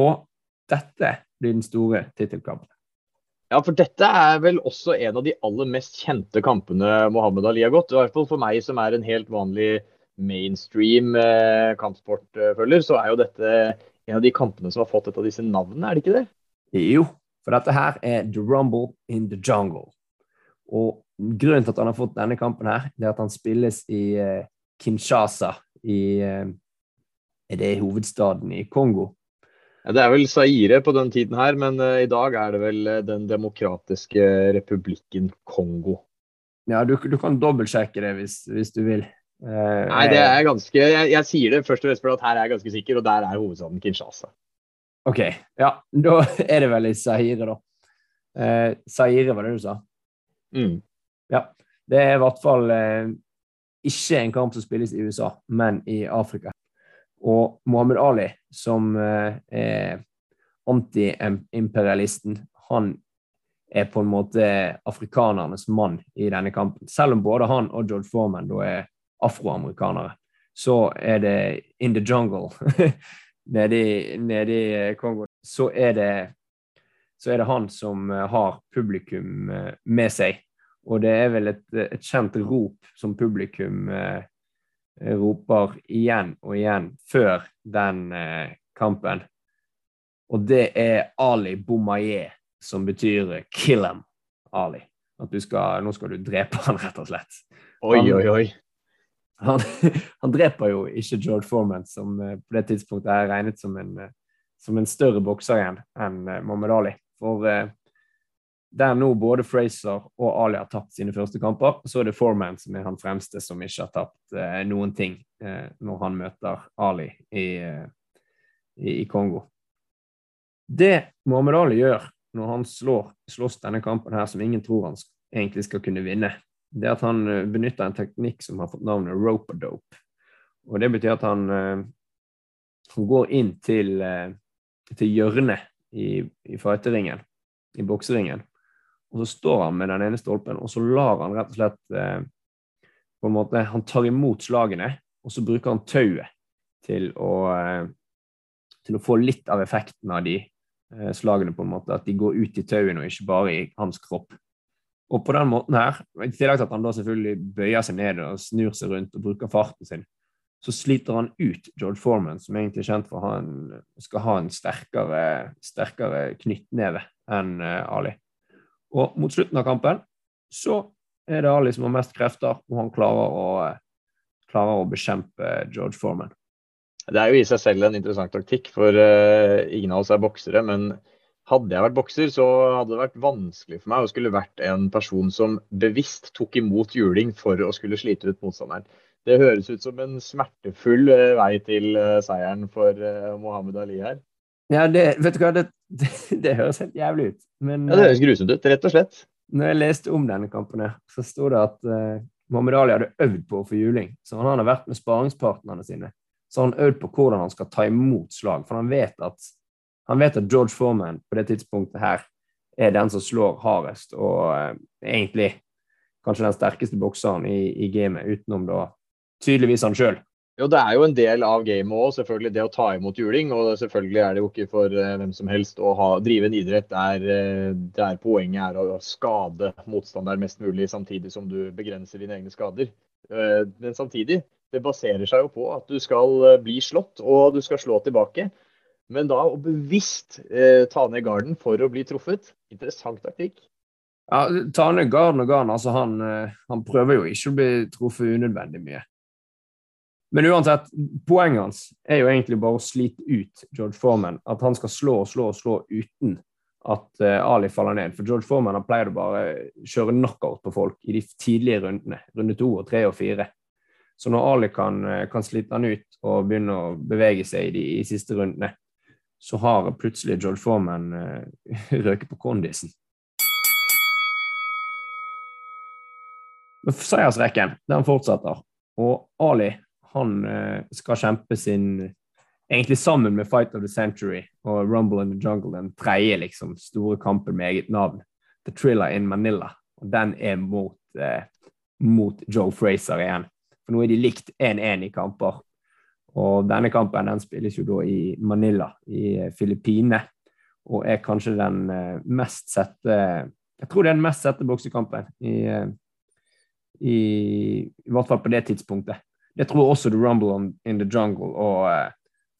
Og dette blir den store tittelkampen. Ja, for dette er vel også en av de aller mest kjente kampene Mohammed Ali har gått. I hvert fall for meg som er en helt vanlig mainstream eh, kampsportfølger, så er jo dette en av de kampene som har fått et av disse navnene, er det ikke det? Jo, for dette her er The Rumble in the Jungle. Og grunnen til at han har fått denne kampen her, det er at han spilles i eh, Kinshasa, i eh, Er det hovedstaden i Kongo? Ja, det er vel Zaire på den tiden her, men uh, i dag er det vel Den demokratiske republikken Kongo. Ja, du, du kan dobbeltsjekke det hvis, hvis du vil. Uh, Nei, det er ganske jeg, jeg, sier det først og fremst fordi at her er jeg ganske sikker, og der er hovedstaden Kinshasa. OK. Ja, da er det vel i Zaire, da. Uh, Zaire, var det du sa? Mm. Ja. Det er i hvert fall ikke en kamp som spilles i USA, men i Afrika. Og Mohammed Ali, som eh, er anti-imperialisten, han er på en måte afrikanernes mann i denne kampen. Selv om både han og George Foreman da er afroamerikanere, så er det in the jungle *laughs* nede i, nede eh, Kongo. Så er, det, så er det han som eh, har publikum med seg. Og det er vel et, et kjent rop som publikum eh, roper igjen og igjen før den eh, kampen. Og det er Ali Bomaye, som betyr 'kill him', Ali. At skal, nå skal du drepe han, rett og slett. Oi, han, oi, oi. Han, *laughs* han, dreper jo ikke George Foreman, som eh, på det tidspunktet er regnet som en, eh, som en større bokser igjen enn Mohammed Ali. For der nå både Fraser og Ali har tapt sine første kamper, så er det Foreman som er han fremste som ikke har tapt eh, noen ting eh, når han møter Ali i, eh, i, i, Kongo. Det Mohammed Ali gjør når han slår, slåss denne kampen her som ingen tror han egentlig skal kunne vinne, det er at han eh, benytter en teknikk som har fått navnet rope-a-dope. Og Det betyr at han, eh, han går inn til, eh, til hjørnet i, i fighteringen, i bokseringen og så står han med den ene stolpen, og så lar han rett og slett på en måte, Han tar imot slagene, og så bruker han tauet til å, til å få litt av effekten av de slagene, på en måte, at de går ut i tauene og ikke bare i hans kropp. Og på den måten her, I tillegg til at han da selvfølgelig bøyer seg ned og snur seg rundt og bruker farten sin, så sliter han ut George Foreman, som egentlig er kjent for at han skal ha en sterkere, sterkere knyttneve enn uh, Ali. Og mot slutten av kampen så er det Ali som har mest krefter, og han klarer å, klarer å bekjempe George Foreman. Det er jo i seg selv en interessant taktikk, for uh, ingen av oss er boksere. Men hadde jeg vært bokser, så hadde det vært vanskelig for meg å skulle vært en person som bevisst tok imot juling for å skulle slite ut motstanderen. Det høres ut som en smertefull uh, vei til uh, seieren for Mohammed Ali her. Ja, det, vet du hva, det, det, det høres helt jævlig ut. Men, ja, det høres grusomt ut, rett og slett. Når jeg leste om denne kampen, her, så sto det at uh, Mohammed Ali hadde øvd på å få juling. Så han hadde vært med sparingspartnerne sine. Så han øvd på hvordan han skal ta imot slag. For han vet at, han vet at George Foreman på det tidspunktet her er den som slår hardest, og eh, egentlig kanskje den sterkeste bokseren i, i gamet, utenom da tydeligvis han sjøl. Jo, det er jo en del av gamet òg, selvfølgelig det å ta imot juling. Og selvfølgelig er det jo ikke for uh, hvem som helst å ha, drive en idrett der, uh, der, poenget er å skade motstanderen mest mulig, samtidig som du begrenser dine egne skader. Uh, men samtidig, det baserer seg jo på at du skal bli slått, og du skal slå tilbake. Men da å bevisst ta ned garden for å bli truffet, interessant taktikk. Ja, Ta ned garden og garden. Altså, han, han prøver jo ikke å bli truffet unødvendig mye. Men uansett, poenget hans er jo egentlig bare å slite ut George Foreman. At han skal slå og slå og slå uten at eh, Ali faller ned. For George Foreman har pleid å bare kjøre knockout på folk i de tidlige rundene. Runde to og tre og fire. Så når Ali kan, eh, kan slite han ut og begynne å bevege seg i de i siste rundene, så har plutselig George Foreman uh, *laughs* røket på kondisen. Seiersrekken den fortsetter, og Ali han uh, skal kjempe sin egentlig sammen med Fight of the Century og Rumble in the Jungle, den tredje liksom, store kampen med eget navn, The Thriller in Manila. Og den er mot, eh, mot Joe Fraser igjen. For nå er de likt 1-1 i kamper. Og denne kampen den spilles jo da i Manila i eh, Filippinene. Og er kanskje den eh, mest sette Jeg tror det er den mest sette boksekampen i, eh, i, i hvert fall på det tidspunktet. Det tror også The Rumble in the Jungle og uh,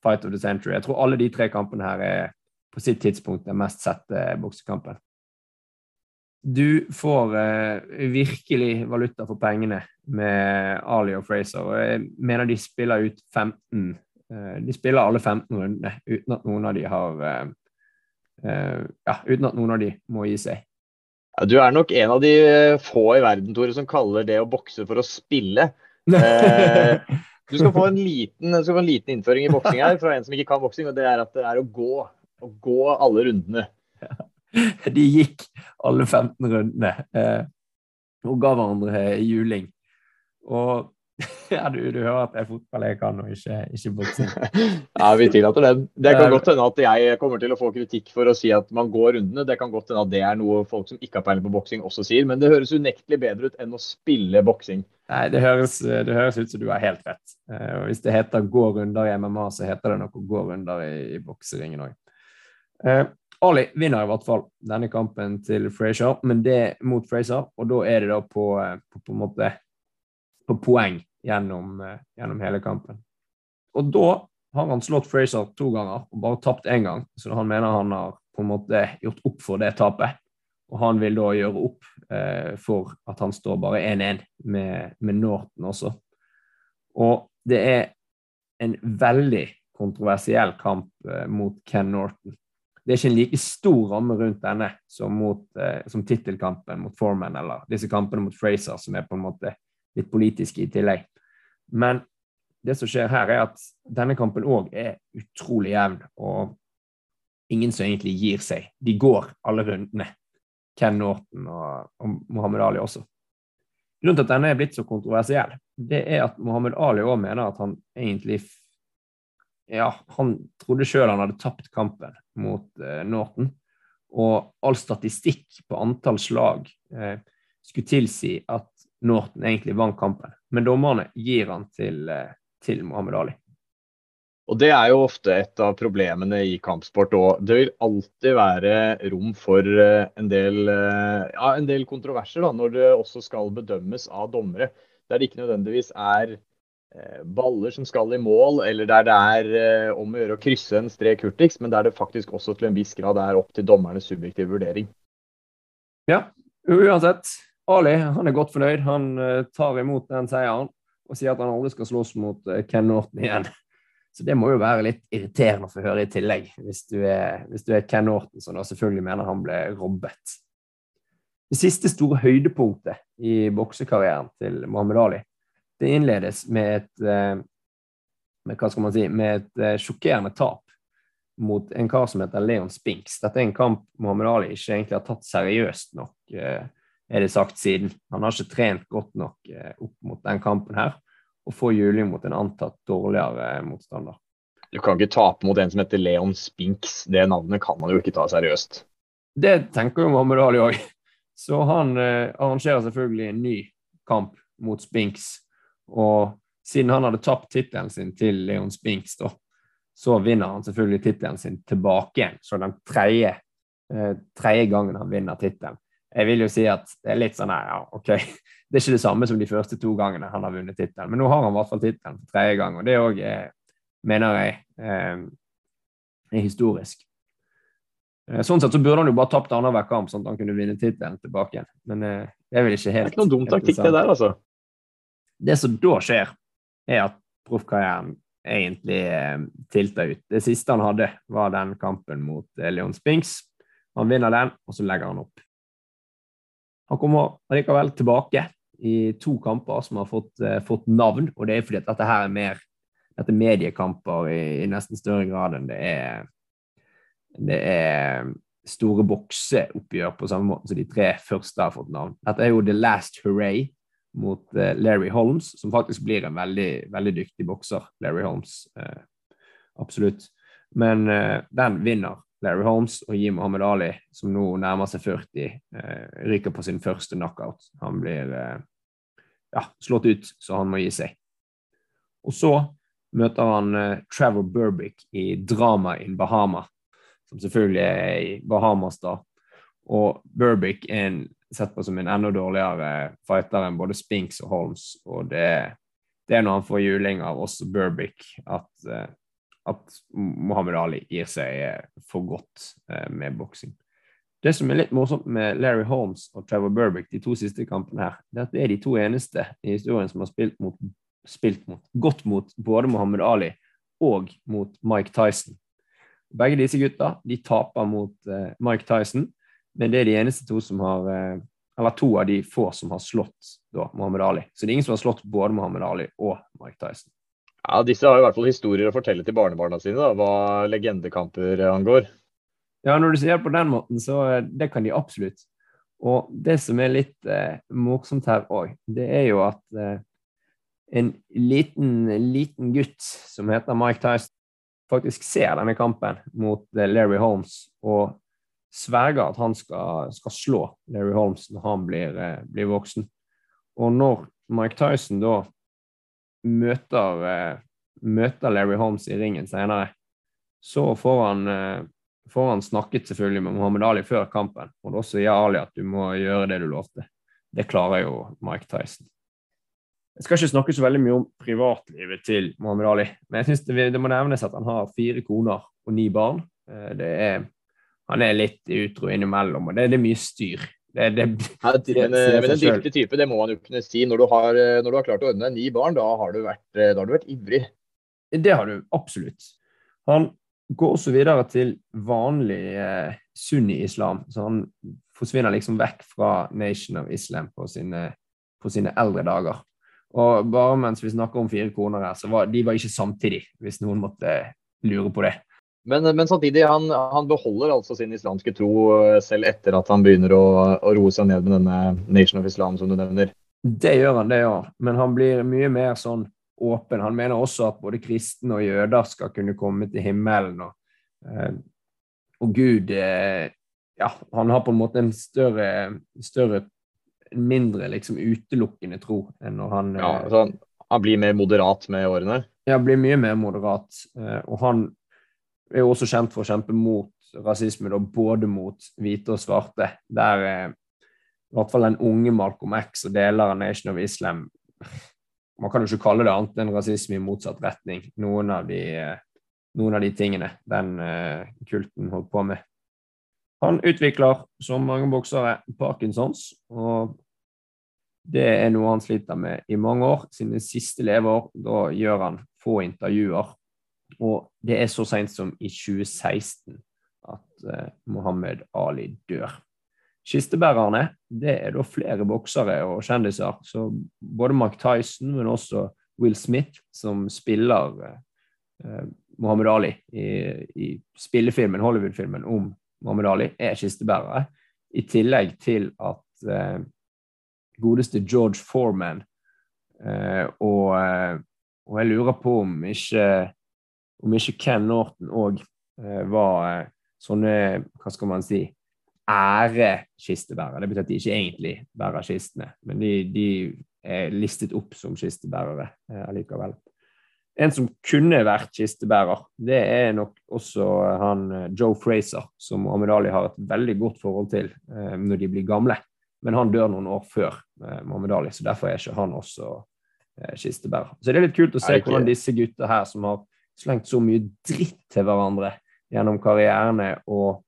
Fight of the Century. Jeg tror alle de tre kampene her er på sitt tidspunkt den mest sette boksekampen. Du får uh, virkelig valuta for pengene med Ali og Fraser. og Jeg mener de spiller ut 15 uh, De spiller alle 15 rundene uten at noen av de har uh, Ja, uten at noen av de må gi seg. Ja, du er nok en av de få i verden Tore, som kaller det å bokse for å spille. *laughs* du skal få en liten, få en liten innføring i boksing her fra en som ikke kan boksing, og det er at det er å gå. Å gå alle rundene. *laughs* De gikk alle 15 rundene eh, og ga hverandre juling. Og *laughs* ja, du, du, hører at det er fotball jeg kan, og ikke, ikke boksing. *laughs* ja, vi tillater den. Det kan godt hende at jeg kommer til å få kritikk for å si at man går rundene. Det kan godt hende at det er noe folk som ikke har peiling på boksing også sier, men det høres unektelig bedre ut enn å spille boksing. Nei, det høres, det høres, ut som du har helt rett. Eh, og hvis det heter 'gå runder' i MMA, så heter det nok å gå runder i, i bokseringen òg. Ali vinner i hvert fall denne kampen til Frazier, men det mot Frazier, og da er det da på, på, på, en måte, på poeng gjennom, uh, gjennom, hele kampen. Og da har han slått Frazier to ganger og bare tapt én gang, så han mener han har på en måte gjort opp for det tapet. Og han vil da gjøre opp eh, for at han står bare 1-1 med, med Norton også. Og det er en veldig kontroversiell kamp mot Ken Norton det er ikke en like stor ramme rundt denne som, mot, eh, som tittelkampen mot Foreman eller disse kampene mot Fraser, som er på en måte litt politiske i tillegg. Men det som skjer her, er at denne kampen òg er utrolig jevn, og ingen som egentlig gir seg. De går alle rundene. Ken Norton og, og Mohammed Ali også. Grunnen til at denne er blitt så kontroversiell, det er at Mohammed Ali òg mener at han egentlig ja, han trodde sjøl han hadde tapt kampen mot eh, Norton. Og all statistikk på antall slag eh, skulle tilsi at Norton egentlig vant kampen. Men dommerne gir han til, eh, til Mohammed Ali. Og Det er jo ofte et av problemene i kampsport òg. Det vil alltid være rom for eh, en del, eh, ja, en del kontroverser da, når det også skal bedømmes av dommere. Der det ikke nødvendigvis er baller som skal i mål, eller der det er eh, om å gjøre å krysse en strek hurtigst, men der det faktisk også til en viss grad er opp til dommernes subjektive vurdering. Ja, uansett. Ali han er godt fornøyd. Han uh, tar imot den seieren og sier at han aldri skal slåss mot Ken Norton igjen. Så det må jo være litt irriterende å få høre i tillegg, hvis du er, hvis du er Ken Norton, som da selvfølgelig mener han ble robbet. Det siste store høydepunktet i boksekarrieren til Mohammed Ali det innledes med et eh, med, si, med et eh, sjokkerende tap mot en kar som heter Leon Spinks. Dette er en kamp Mohammed Ali ikke egentlig har tatt seriøst nok, eh, er det sagt siden. Han har ikke trent godt nok opp mot den kampen her, og får juling mot en antatt dårligere motstander. Du kan ikke tape mot en som heter Leon Spinks. Det navnet kan man jo ikke ta seriøst. Det tenker jo Mohammed Ali òg. Så han eh, arrangerer selvfølgelig en ny kamp mot Spinks og siden han hadde tapt tittelen sin til Leon Spinks, da, så vinner han selvfølgelig tittelen sin tilbake igjen. Så den tredje, eh, tredje gangen han vinner tittelen. Jeg vil jo si at det er litt sånn her, ja, OK. *laughs* Det er ikke det samme som de første to gangene han har vunnet tittelen, men nå har han i hvert fall tittelen for tredje gang, og det òg mener jeg eh, er historisk. Eh, sånn sett så burde han jo bare tapt annenhver kamp, sånn at han kunne vinne tittelen tilbake igjen. Men eh, det er vel ikke helt Det er ikke noen dum taktikk, det der, altså. Det som da skjer, er at proffkarrieren egentlig eh, tilter ut. Det siste han hadde, var den kampen mot eh, Leon Spinks. Han vinner den, og så legger han opp. Han kommer allikevel tilbake i to kamper som har fått, eh, fått navn, og det er fordi at dette her er mer dette er mediekamper i, i nesten større grad enn det er det er store bokseoppgjør på samme måte som de tre første har fått navn. Dette er jo The Last Hooray mot eh, Larry Holmes, som faktisk blir en veldig, veldig dyktig bokser. Larry Holmes, eh, absolutt. Men eh, den vinner Larry Holmes og Jim Mohammed Ali, som nå nærmer seg 40, eh, ryker på sin første knockout. Han blir eh, ja, slått ut, så han må gi seg. Og så møter han eh, Trevor Burbick i Drama in Bahama, som selvfølgelig er i Bahamas da. Og Burbick er en, sett på som en enda dårligere fighter enn både Spinks og Holmes. Og det, det er når han får juling av også Burbick at, eh, at Muhammad Ali gir seg eh, for godt eh, med boksing. Det som er litt morsomt med Larry Holmes og Trevor Burbick de to siste kampene, her, det er at det er de to eneste i historien som har spilt, mot, spilt mot, godt mot både Muhammad Ali og mot Mike Tyson. Begge disse gutta de taper mot uh, Mike Tyson, men det er de eneste to som har uh, Eller to av de få som har slått da, Muhammad Ali. Så det er ingen som har slått både Muhammad Ali og Mike Tyson. Ja, Disse har i hvert fall historier å fortelle til barnebarna sine, da, hva legendekamper angår. Ja, når du sier det på den måten, så uh, det kan de absolutt. Og det som er litt morsomt her òg, det er jo at en liten, liten gutt som heter Mike Tyson, faktisk ser denne kampen mot eh, Larry Holmes og sverger at han skal, skal slå Larry Holmes når han blir, eh, blir, voksen. Og når Mike Tyson da møter, eh, møter Larry Holmes i ringen senere, så får han, får han snakket selvfølgelig med Muhammad Ali før kampen, og da sier Ali at du må gjøre det du lovte. Det klarer jo Mike Tyson. Jeg skal ikke snakke så veldig mye om privatlivet til Muhammad Ali, men jeg synes det, det, må nevnes at han har fire koner og ni barn. Det er, han er litt utro innimellom, og det, det er mye styr. Det, det, ja, men, men en dyktig type, det må man jo kunne si. Når du har, når du har klart å ordne deg ni barn, da har, vært, da har, du vært, ivrig. Det har du absolutt. Han går også videre til vanlig eh, sunni-islam, så han forsvinner liksom vekk fra Nation of Islam på sine, på sine eldre dager. Og bare mens vi snakker om fire koner her, så var de var ikke samtidig, hvis noen måtte lure på det. Men, men samtidig, han, han, beholder altså sin islamske tro eh, selv etter at han begynner å, å roe seg ned med denne Nation of Islam, som du nevner. Det gjør han, det gjør han. Men han blir mye mer sånn åpen. Han mener også at både kristne og jøder skal kunne komme til himmelen. Og, eh, og Gud eh, Ja, han har på en måte en større, større mindre liksom utelukkende tro enn når han Ja, altså han, han, blir mer moderat med årene? Ja, blir mye mer moderat. Og han er jo også kjent for å kjempe mot rasisme, da, både mot hvite og svarte. Der eh, i hvert fall den unge Malcolm X og deler av Nation of Islam Man kan jo ikke kalle det annet enn rasisme i motsatt retning. Noen av de, eh, noen av de tingene den kulten holdt på med. Han utvikler, som mange boksere, Parkinsons, og det er noe han sliter med i mange år. Sine siste leveår, da gjør han få intervjuer. Og det er så seint som i 2016 at eh, Mohammed Ali dør. Kistebærerne det er da flere boksere og kjendiser. Så både Mark Tyson, men også Will Smith, som spiller eh, Mohammed Ali i, i spillefilmen, Hollywood-filmen om Mohammed Ali, er kistebærere. I tillegg til at eh, godeste George Foreman eh, og, eh, og, jeg lurer på om ikke, om ikke Ken Norton òg eh, var eh, sånne Hva skal man si ærekistebærere. Det betyr at de ikke egentlig bærer kistene, men de, de er listet opp som kistebærere eh, allikevel. En som kunne vært kistebærer, det er nok også han Joe Fraser, som Ahmed Ali har et veldig godt forhold til eh, når de blir gamle. Men han dør noen år før eh, Mohammed Ali, så derfor er ikke han også eh, kistebærer. Så det er litt kult å se hvordan disse gutta her, som har slengt så mye dritt til hverandre gjennom karrierene og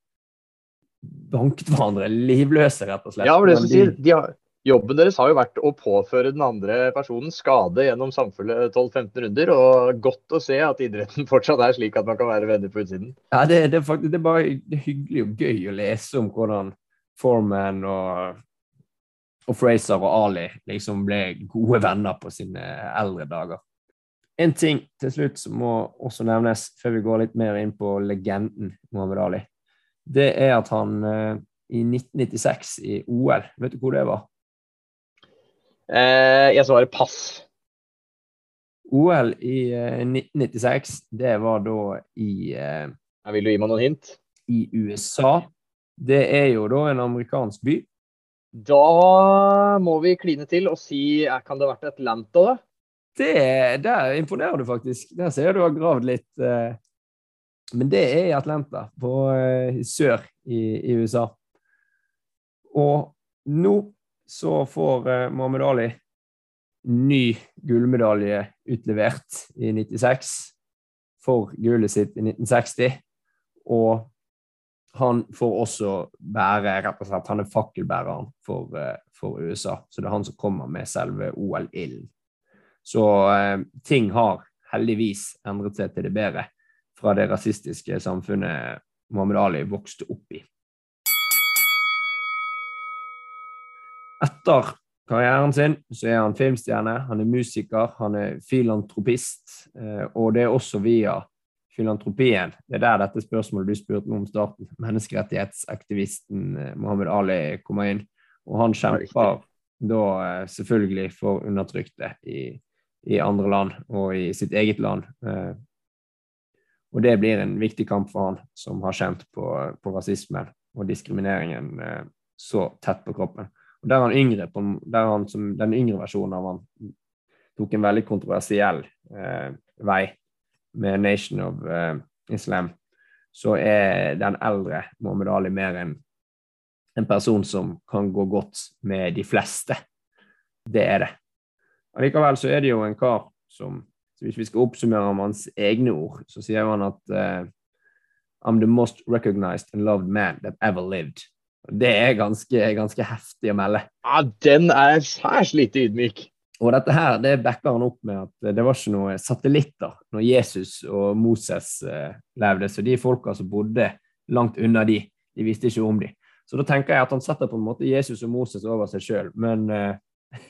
banket hverandre livløse, rett og slett. Ja, men det som sier, de har, Jobben deres har jo vært å påføre den andre personen skade gjennom samfunnet 12-15 runder. Og godt å se at idretten *laughs* fortsatt er slik at man kan være venner på utsiden. Ja, det, det, er faktisk, det er bare det er hyggelig og gøy å lese om hvordan Foreman og, og Fraser og Ali liksom ble gode venner på sine eldre dager. En ting til slutt som må også nevnes før vi går litt mer inn på legenden Mohammed Ali, det er at han eh, i 1996 i OL Vet du hvor det var? Eh, jeg svarer pass. OL i eh, 1996, det var da i, eh, jeg Vil du gi meg noen hint? i USA. Det er jo da en amerikansk by. Da må vi kline til og si eh, Kan det ha vært Atlanta, da? Det, der imponerer du faktisk. Der ser jeg du har gravd litt. eh, Men det er i Atlanta, på eh, sør i, i USA. Og nå så får eh, Muhammad Ali ny gullmedalje utlevert i 96 for gullet sitt i 1960. Og han får også bære rett og slett, Han er fakkelbæreren for, eh, for USA. Så det er han som kommer med selve OL-ilden. Så eh, ting har heldigvis endret seg til det bedre fra det rasistiske samfunnet Mohammed Ali vokste opp i. Etter karrieren sin så er han filmstjerne, han er musiker, han er filantropist, eh, og det er også via filantropien. Det er der dette spørsmålet du spurte om starten, menneskerettighetsaktivisten Mohammed Ali kommer inn. Og han kjemper da eh, selvfølgelig for undertrykte i, i andre land og i sitt eget land. Eh, Og det blir en viktig kamp for han, som har kjent på, på rasismen og diskrimineringen eh, så tett på kroppen. Og der han yngre, på, der han som den yngre versjonen av han tok en veldig kontroversiell eh, vei med Nation of eh, Islam, så er den eldre Mohammed Ali mer en, en person som kan gå godt med de fleste. Det er det. Allikevel så er det jo en kar som Hvis vi skal oppsummere om hans egne ord, så sier han at uh, I'm the most recognized and loved man that ever lived. Det er ganske, ganske heftig å melde. Ja, Den er særs lite ydmyk. Og dette her, det backer han opp med at det var ikke noen satellitter når Jesus og Moses eh, levde, så de folka som bodde langt unna de, de visste ikke om de. Så da tenker jeg at han setter på en måte Jesus og Moses over seg sjøl, men, eh, *laughs*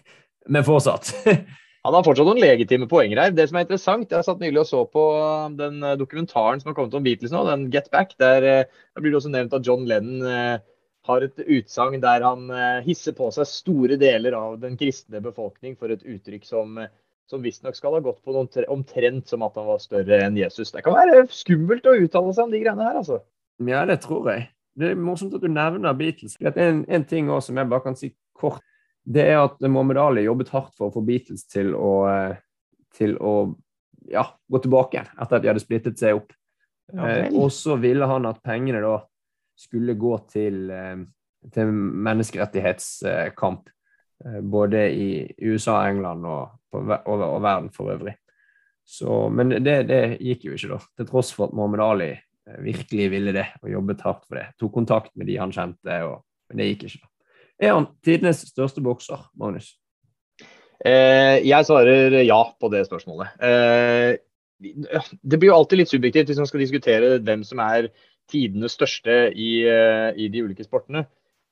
men fortsatt. *laughs* Han har fortsatt noen legitime poenger her. Det som er interessant, Jeg satt nylig og så på den eh, dokumentaren som har kommet om Beatles nå, den Get Back. Der, eh, der blir det også nevnt at John Lennon eh, har et utsagn der han eh, hisser på seg store deler av den kristne befolkning for et uttrykk som, som visstnok skal ha gått på noen tre, omtrent som at han var større enn Jesus. Det kan være skummelt å uttale seg om de greiene her, altså. Ja, det tror jeg. Det er morsomt at du nevner Beatles. Det er en, en ting også som jeg bare kan si kort, det er at Muhammad Ali jobbet hardt for å få Beatles til å, eh, til å ja, gå tilbake igjen etter at de hadde splittet seg opp. Ja eh, og så ville han at pengene da skulle gå til, eh, til menneskerettighetskamp. Både i USA, England og, på, og, og verden for øvrig. Så, men det, det gikk jo ikke, da. Til tross for at Muhammad Ali virkelig ville det og jobbet hardt for det. Tok kontakt med de han kjente, og, men det gikk ikke. da. Er han tidenes største bokser, Magnus? Eh, jeg svarer ja på det spørsmålet. Eh, det blir jo alltid litt subjektivt hvis man skal diskutere hvem som er tidenes største i, eh, i de ulike sportene.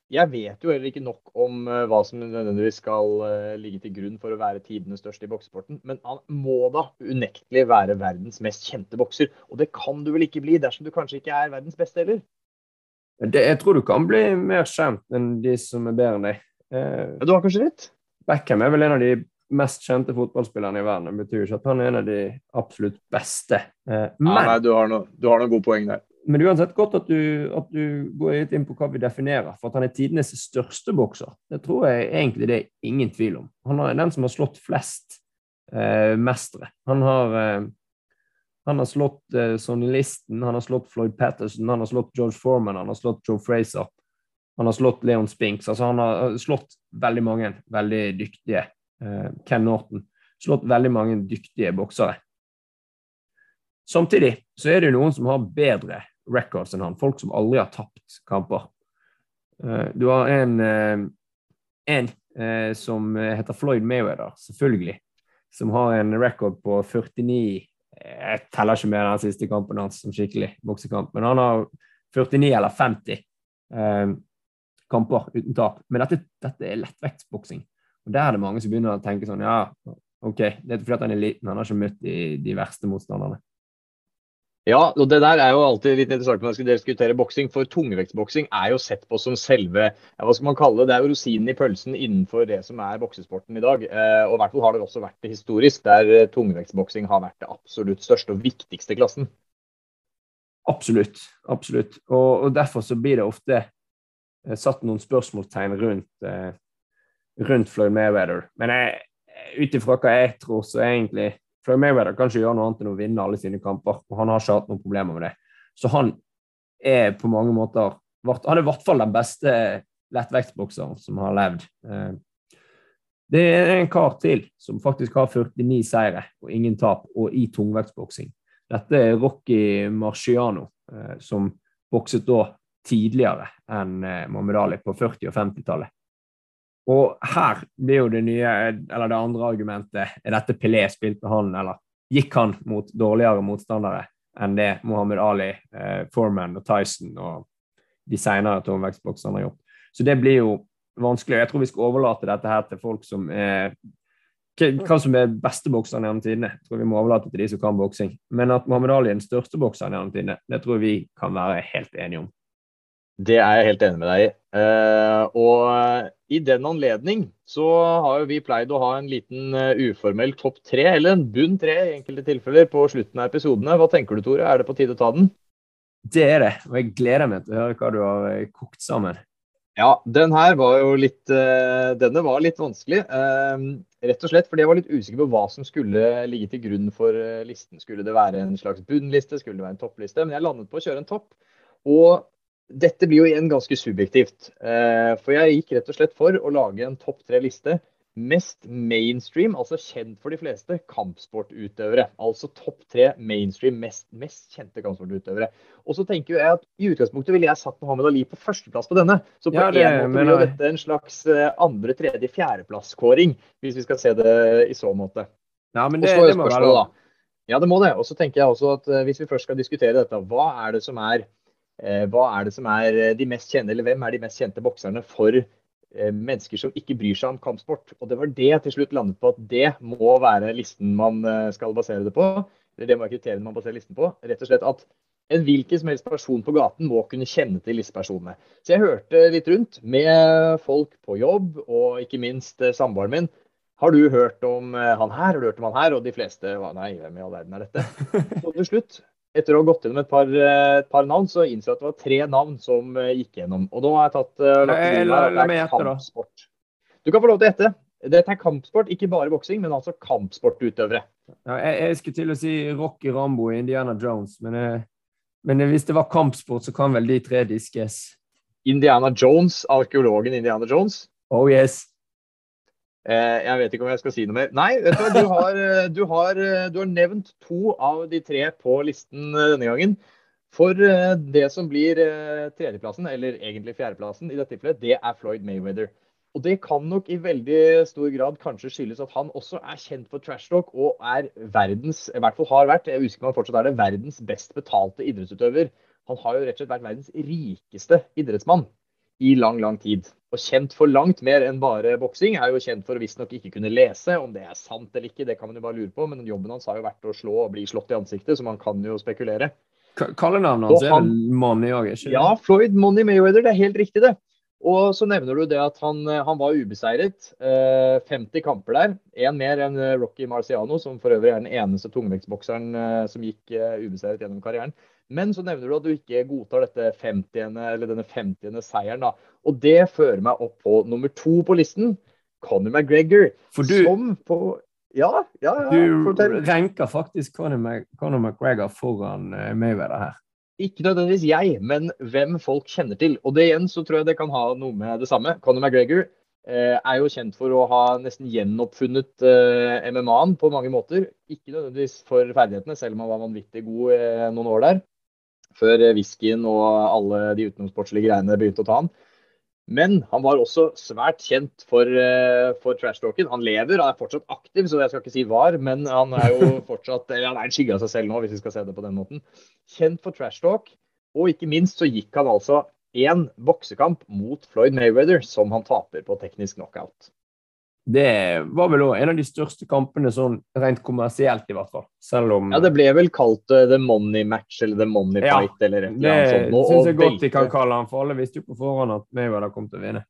Jeg vet jo heller ikke nok om eh, hva som nødvendigvis skal eh, ligge til grunn for å være tidenes største i boksesporten, men han må da unektelig være verdens mest kjente bokser. Og det kan du vel ikke bli dersom du kanskje ikke er verdens beste heller? Det, jeg tror du kan bli mer kjent enn de som er bedre enn deg. Eh, du har kanskje rett? Beckham er vel en av de mest kjente fotballspillerne i verden. Det betyr jo ikke at han er en av de absolutt beste. Eh, Ja, nei, du har noe- du har noen gode poeng der. men uansett godt at du, at du går litt inn på hva vi definerer. For at han er tidenes største bokser, det tror jeg egentlig det er ingen tvil om. Han er den som har slått flest eh, mestere. Han har, eh, han har slått eh, Sonny Listen, han har slått Floyd Patterson, han har slått George Foreman, han har slått Joe Fraser. Han har slått Leon Spinks. altså Han har slått veldig mange veldig dyktige. Eh, Ken Norton. Slått veldig mange dyktige boksere. Samtidig så er det noen som har bedre records enn han. Folk som aldri har tapt kamper. Eh, du har en, eh, en eh, som heter Floyd Mayweather, selvfølgelig. Som har en record på 49 Jeg teller ikke med den siste kampen hans som skikkelig boksekamp, men han har 49 eller 50 eh, kamper uten tap. Men dette, dette er lettvektsboksing. Og der er det mange som begynner å tenke sånn Ja, OK, det er fordi han er liten, han har ikke møtt de, de verste motstanderne. Ja, og det der er jo alltid litt interessant når man skal diskutere boksing. For tungvektsboksing er jo sett på som selve ja, hva skal man kalle det, det er jo rosinen i pølsen innenfor det som er boksesporten i dag. Eh, og i hvert fall har det også vært det historisk, der eh, tungvektsboksing har vært det absolutt største og viktigste klassen. Absolutt. Absolutt. Og, og derfor så blir det ofte eh, satt noen spørsmålstegn rundt, eh, rundt Floyd Mayweather. Men ut ifra hva jeg tror, så er egentlig Floyd Mayweather kan ikke gjøre noe annet enn å vinne alle sine kamper, og han har ikke hatt noen problemer med det. Så han er på mange måter Han er i hvert fall den beste lettvektsbokseren som har levd. Eh, det er en kar til som faktisk har 49 seire og ingen tap, og i tungvektsboksing. Dette er Rocky Marciano, eh, som bokset da tidligere enn eh, Mohammed Ali på 40- og 50-tallet. Og her blir jo det nye, eller det andre argumentet Er dette Pelé spilte han, eller gikk han mot dårligere motstandere enn det Mohammed Ali, eh, Foreman og Tyson og de senere tungvektsbokserne har gjort? Så det blir jo vanskelig. Jeg tror vi skal overlate dette her til folk som er hva som er beste bokseren gjennom tidene. Tror vi må overlate til de som kan boksing. Men at Mohammed Ali er den største bokseren gjennom tidene, det tror vi kan være helt enige om. Det er jeg helt enig med deg i. Uh, og i den anledning så har jo vi pleid å ha en liten uh, uformell topp tre, eller en bunn tre i enkelte tilfeller, på slutten av episodene. Hva tenker du, Tore? Er det på tide å ta den? Det er det, og jeg gleder meg til å høre hva du har uh, kokt sammen. Ja, den her var jo litt Denne var litt vanskelig. Rett og slett fordi jeg var litt usikker på hva som skulle ligge til grunn for listen. Skulle det være en slags bunnliste, skulle det være en toppliste? Men jeg landet på å kjøre en topp. Og dette blir jo igjen ganske subjektivt. Eh, for jeg gikk rett og slett for å lage en topp tre-liste. Mest mainstream, altså kjent for de fleste, kampsportutøvere. Altså topp tre mainstream, mest, mest kjente kampsportutøvere. Og så tenker jeg at i utgangspunktet ville jeg satt Mohammed Ali på førsteplass på denne. Så på ja, det, en måte blir jo dette en slags eh, andre-, tredje-, fjerdeplass-kåring, hvis vi skal se det i så måte. Ja, men det, det må være lov. Ja, det må det. Og så tenker jeg også at eh, hvis vi først skal diskutere dette, hva er det som er hva er det som er eh, de mest kjente, eller hvem er de mest kjente bokserne for eh, mennesker som ikke bryr seg om kampsport? Og det var det jeg til slutt landet på at det må være listen man skal basere det på. Eller det må være kriteriene man baserer listen på. Rett og slett at en hvilken som helst person på gaten må kunne kjenne til disse personene. Så jeg hørte litt rundt med folk på jobb, og ikke minst samboeren min. Har du hørt om han her? Har du hørt om han her? Og de fleste var nei, hvem i all verden er dette? *laughs* Så til slutt etter å ha gått gjennom et par, eh, et par navn, så innså jeg at det var tre navn som eh, gikk gjennom. Og nå har jeg tatt la, la, kampsport. Du kan få lov til å gjette. Dette er kampsport, ikke bare boksing, men altså kampsportutøvere. Ja, jeg, jeg, skulle til å si Rocky Rambo i Indiana Jones, men, men, hvis det var kampsport, så kan vel de tre diskes. Indiana Jones, arkeologen Indiana Jones? Oh yes. Eh, jeg vet ikke om jeg skal si noe mer. Nei, du, du, har, eh, du, har, eh, du har nevnt to av de tre på listen denne gangen. For det som blir tredjeplassen, eller egentlig fjerdeplassen i dette tilfellet, det er Floyd Mayweather. Og det kan nok i veldig stor grad kanskje skyldes at han også er kjent for trash talk og er verdens, i hvert fall har vært, jeg husker han fortsatt er det, verdens best betalte idrettsutøver. Han har jo rett og slett vært verdens rikeste idrettsmann i lang, lang tid. Og kjent for langt mer enn bare boksing. Er jo kjent for å visstnok ikke kunne lese. Om det er sant eller ikke, det kan man jo bare lure på. Men jobben hans har jo vært å slå og bli slått i ansiktet, så man kan jo spekulere. Kallenavnet hans er vel Money òg, ikke Ja, Floyd Money Mayweather. Det er helt riktig, det. Og så nevner du det at han, han var ubeseiret. Eh, 50 kamper der. Én mer enn Rocky Marciano, som for øvrig er den eneste tungvektsbokseren eh, som gikk eh, ubeseiret gjennom karrieren. Men så nevner du at du ikke godtar dette 50 denne 50. seieren. Da. Og det fører meg opp på nummer to på listen. Conor McGregor. For du, som på Ja, ja, ja. Du renker faktisk Conor, McGregor foran Mayweather her. Ikke nødvendigvis jeg, men hvem folk kjenner til. Og det igjen så tror jeg det kan ha noe med det samme. Conor McGregor eh, er jo kjent for å ha nesten gjenoppfunnet eh, MMA-en på mange måter. Ikke nødvendigvis for ferdighetene, selv om han var vanvittig god eh, noen år der før whiskyen og alle de utenomsportslige greiene begynte å ta han. Men han var også svært kjent for, uh, for trashtalken. Han lever, han er fortsatt aktiv, så jeg skal ikke si var, men han er jo *laughs* fortsatt eller han er en skygge av seg selv nå, hvis vi skal se det på den måten. Kjent for trash-talk, og ikke minst så gikk han altså én boksekamp mot Floyd Mayweather, som han taper på teknisk knockout. Det var vel en av de største kampene sånn rent kommersielt, i hvert fall. Selv om Ja, det ble vel kalt uh, The Money Match eller The Money Ja, Fight eller et eller annet sånt. Det syns jeg godt de kan kalle han, for alle visste jo på forhånd at Mayweather kom til å vinne.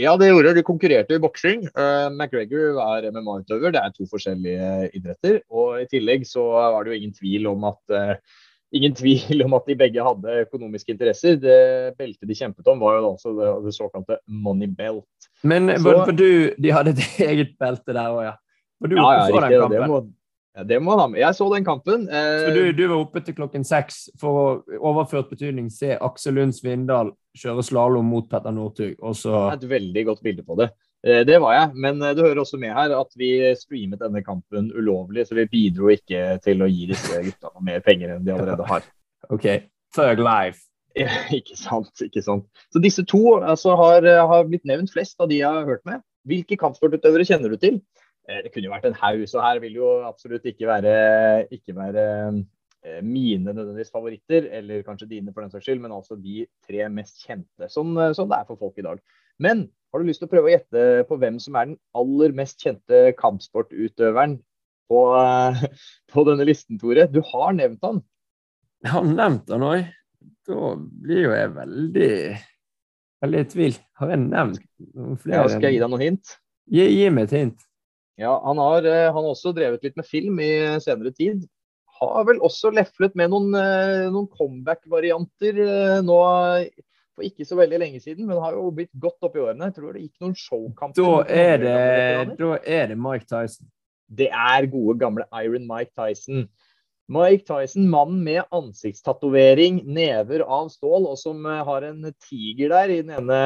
Ja, det gjorde. De konkurrerte i boksing. Uh, McGregor er MMA-utøver. Det er to forskjellige idretter. Og i tillegg så var det jo ingen tvil om at uh, Ingen tvil om at de begge hadde økonomiske interesser. Det beltet de kjempet om, var jo altså det, det såkalte money belt. Men Så- det for du De hadde et *laughs* eget belte der òg, ja. For du Ja, ja, så riktig. den Det kampen. må, ja, det må han ha med. Jeg så den kampen. Så Eh, du, du var oppe til klokken seks for å overført betydning se Aksel Lund Svindal kjøre slalåm mot Petter Northug, og så et veldig godt bilde på det. Eh, Det var jeg, men eh, du hører også med her at vi streamet denne kampen ulovlig, så vi bidro ikke til å gi disse gutta mer penger enn de allerede har. *laughs* OK. Thug Life. Ja, *laughs* ikke sant, ikke sant. Så disse to altså, har, har blitt nevnt flest av de jeg har hørt med. Hvilke kampsportutøvere kjenner du til? Eh, Det kunne jo vært en haug, så her vil jo absolutt ikke være, ikke være eh, mine nødvendigvis favoritter, eller kanskje dine for den saks skyld, men altså de tre mest kjente, som, eh, som det er for folk i dag. Men har du lyst til å prøve å gjette på hvem som er den aller mest kjente kampsportutøveren på, eh, på denne listen, Tore? Du har nevnt han. Jeg har nevnt han òg. Da blir jo jeg veldig veldig i tvil. Har jeg nevnt noen flere? Ja, skal jeg gi deg noen hint? Gi, gi meg et hint. Ja, han har, eh, han har også drevet litt med film i senere tid. Har vel også leflet med noen, eh, noen comeback-varianter nå for ikke så veldig lenge siden, men har jo blitt godt opp i årene. Jeg tror det gikk noen showkamper. Da er det, da er det Mike Tyson. Det er gode, gamle Iron Mike Tyson. Mike Tyson, mannen med ansiktstatovering, never av stål, og som eh, har en tiger der i den ene,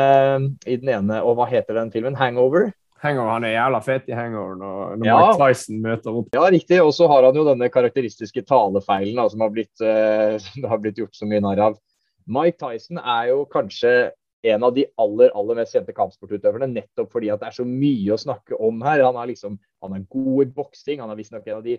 i den ene Og hva heter den filmen? Hangover? Hangover, Han er jævla fet i Hangover når, Ja. Mike Tyson møter opp. Ja, riktig. Og så har han jo denne karakteristiske talefeilen da, som har blitt, *laughs* uh, har blitt gjort så mye narr av. Mike Tyson er jo kanskje en av de aller aller mest kjente kampsportutøverne, nettopp fordi at det er så mye å snakke om her. Han er, liksom, han er god i boksing. Han er visstnok en av de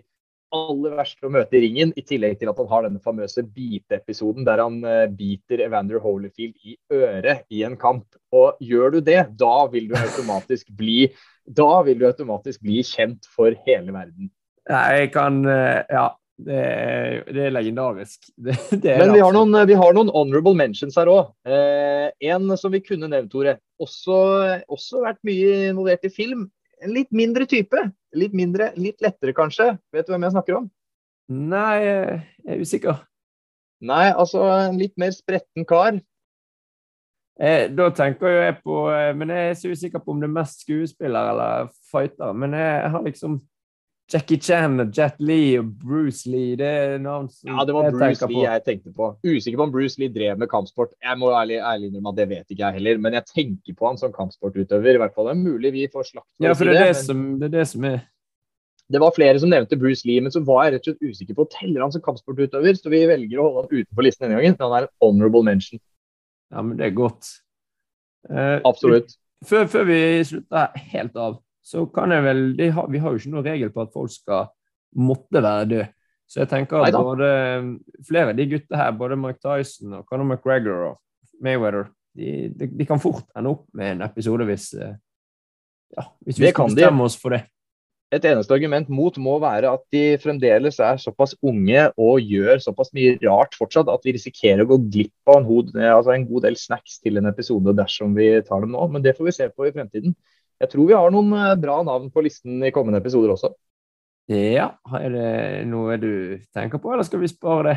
aller verste å møte i ringen, i tillegg til at han har denne famøse bite-episoden der han eh, biter Evander Holyfield i øret i en kamp. Og gjør du det, da vil du automatisk bli du automatisk bli kjent for hele verden. Jeg kan eh, Ja, det er, det er legendarisk. *laughs* Det, det er Men vi har, noen, vi har noen honorable mentions her òg. Eh, en som vi kunne nevnt, Tore. Også, også vært mye involvert i film. En litt mindre type. Litt mindre, litt lettere kanskje. Vet du hvem jeg snakker om? Nei, jeg er usikker. Nei, altså en litt mer spretten kar. Eh, da tenker jeg på eh, Men jeg er så usikker på om det er mest skuespiller eller fighter. Men jeg har liksom Jackie Chan og Jet Li og Bruce Lee. Det er navn som Ja, det var Bruce Lee jeg tenkte på. Usikker på om Bruce Lee drev med kampsport. Jeg må ærlig, ærlig innrømme at det vet ikke jeg heller, men jeg tenker på han som kampsportutøver. i hvert fall. Det er mulig vi får slakt Ja, for det er det, men- som, det er det som er Det var flere som nevnte Bruce Lee, men så var jeg rett og slett usikker på teller han som kampsportutøver, så vi velger å holde han utenfor listen denne gangen. Han er en honorable mention. Ja, men det er godt. Eh, Absolutt. Før, før vi slutter helt av, så kan jeg vel de har, Vi har jo ikke noen regel på at folk skal måtte være død. Så jeg tenker at både flere av de gutta her, både Mike Tyson og Conor McGregor og Mayweather, de, de, de kan fort ende opp med en episode hvis eh, ja, hvis vi skal kan bestemme oss for det. Et eneste argument mot må være at de fremdeles er såpass unge og gjør såpass mye rart fortsatt at vi risikerer å gå glipp av en, hod, altså en god del snacks til en episode dersom vi tar dem nå. Men det får vi se på i fremtiden. Jeg tror vi har noen eh, bra navn på listen i kommende episoder også. Ja, er det noe du tenker på, eller skal vi spare det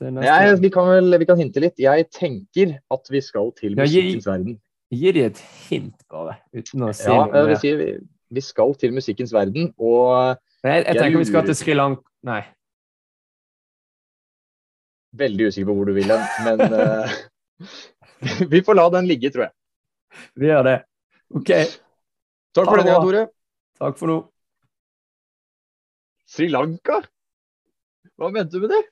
til neste Jeg, vi, kan vel, vi kan hinte litt. Jeg tenker at vi skal til Ja, musikkens verden. Gi de et hint, bare, uten å si Ja, noe Ja, si, vi, vi skal til musikkens verden, og Nei, Jeg, jeg tenker vi skal til Sri Lanka Nei. veldig usikker på hvor du vil hen. Men uh, *laughs* vi får la den ligge, tror jeg. Vi gjør det. OK. Takk for denne gang. Tore. Takk for nå. Sri Lanka? Hva mente du med det?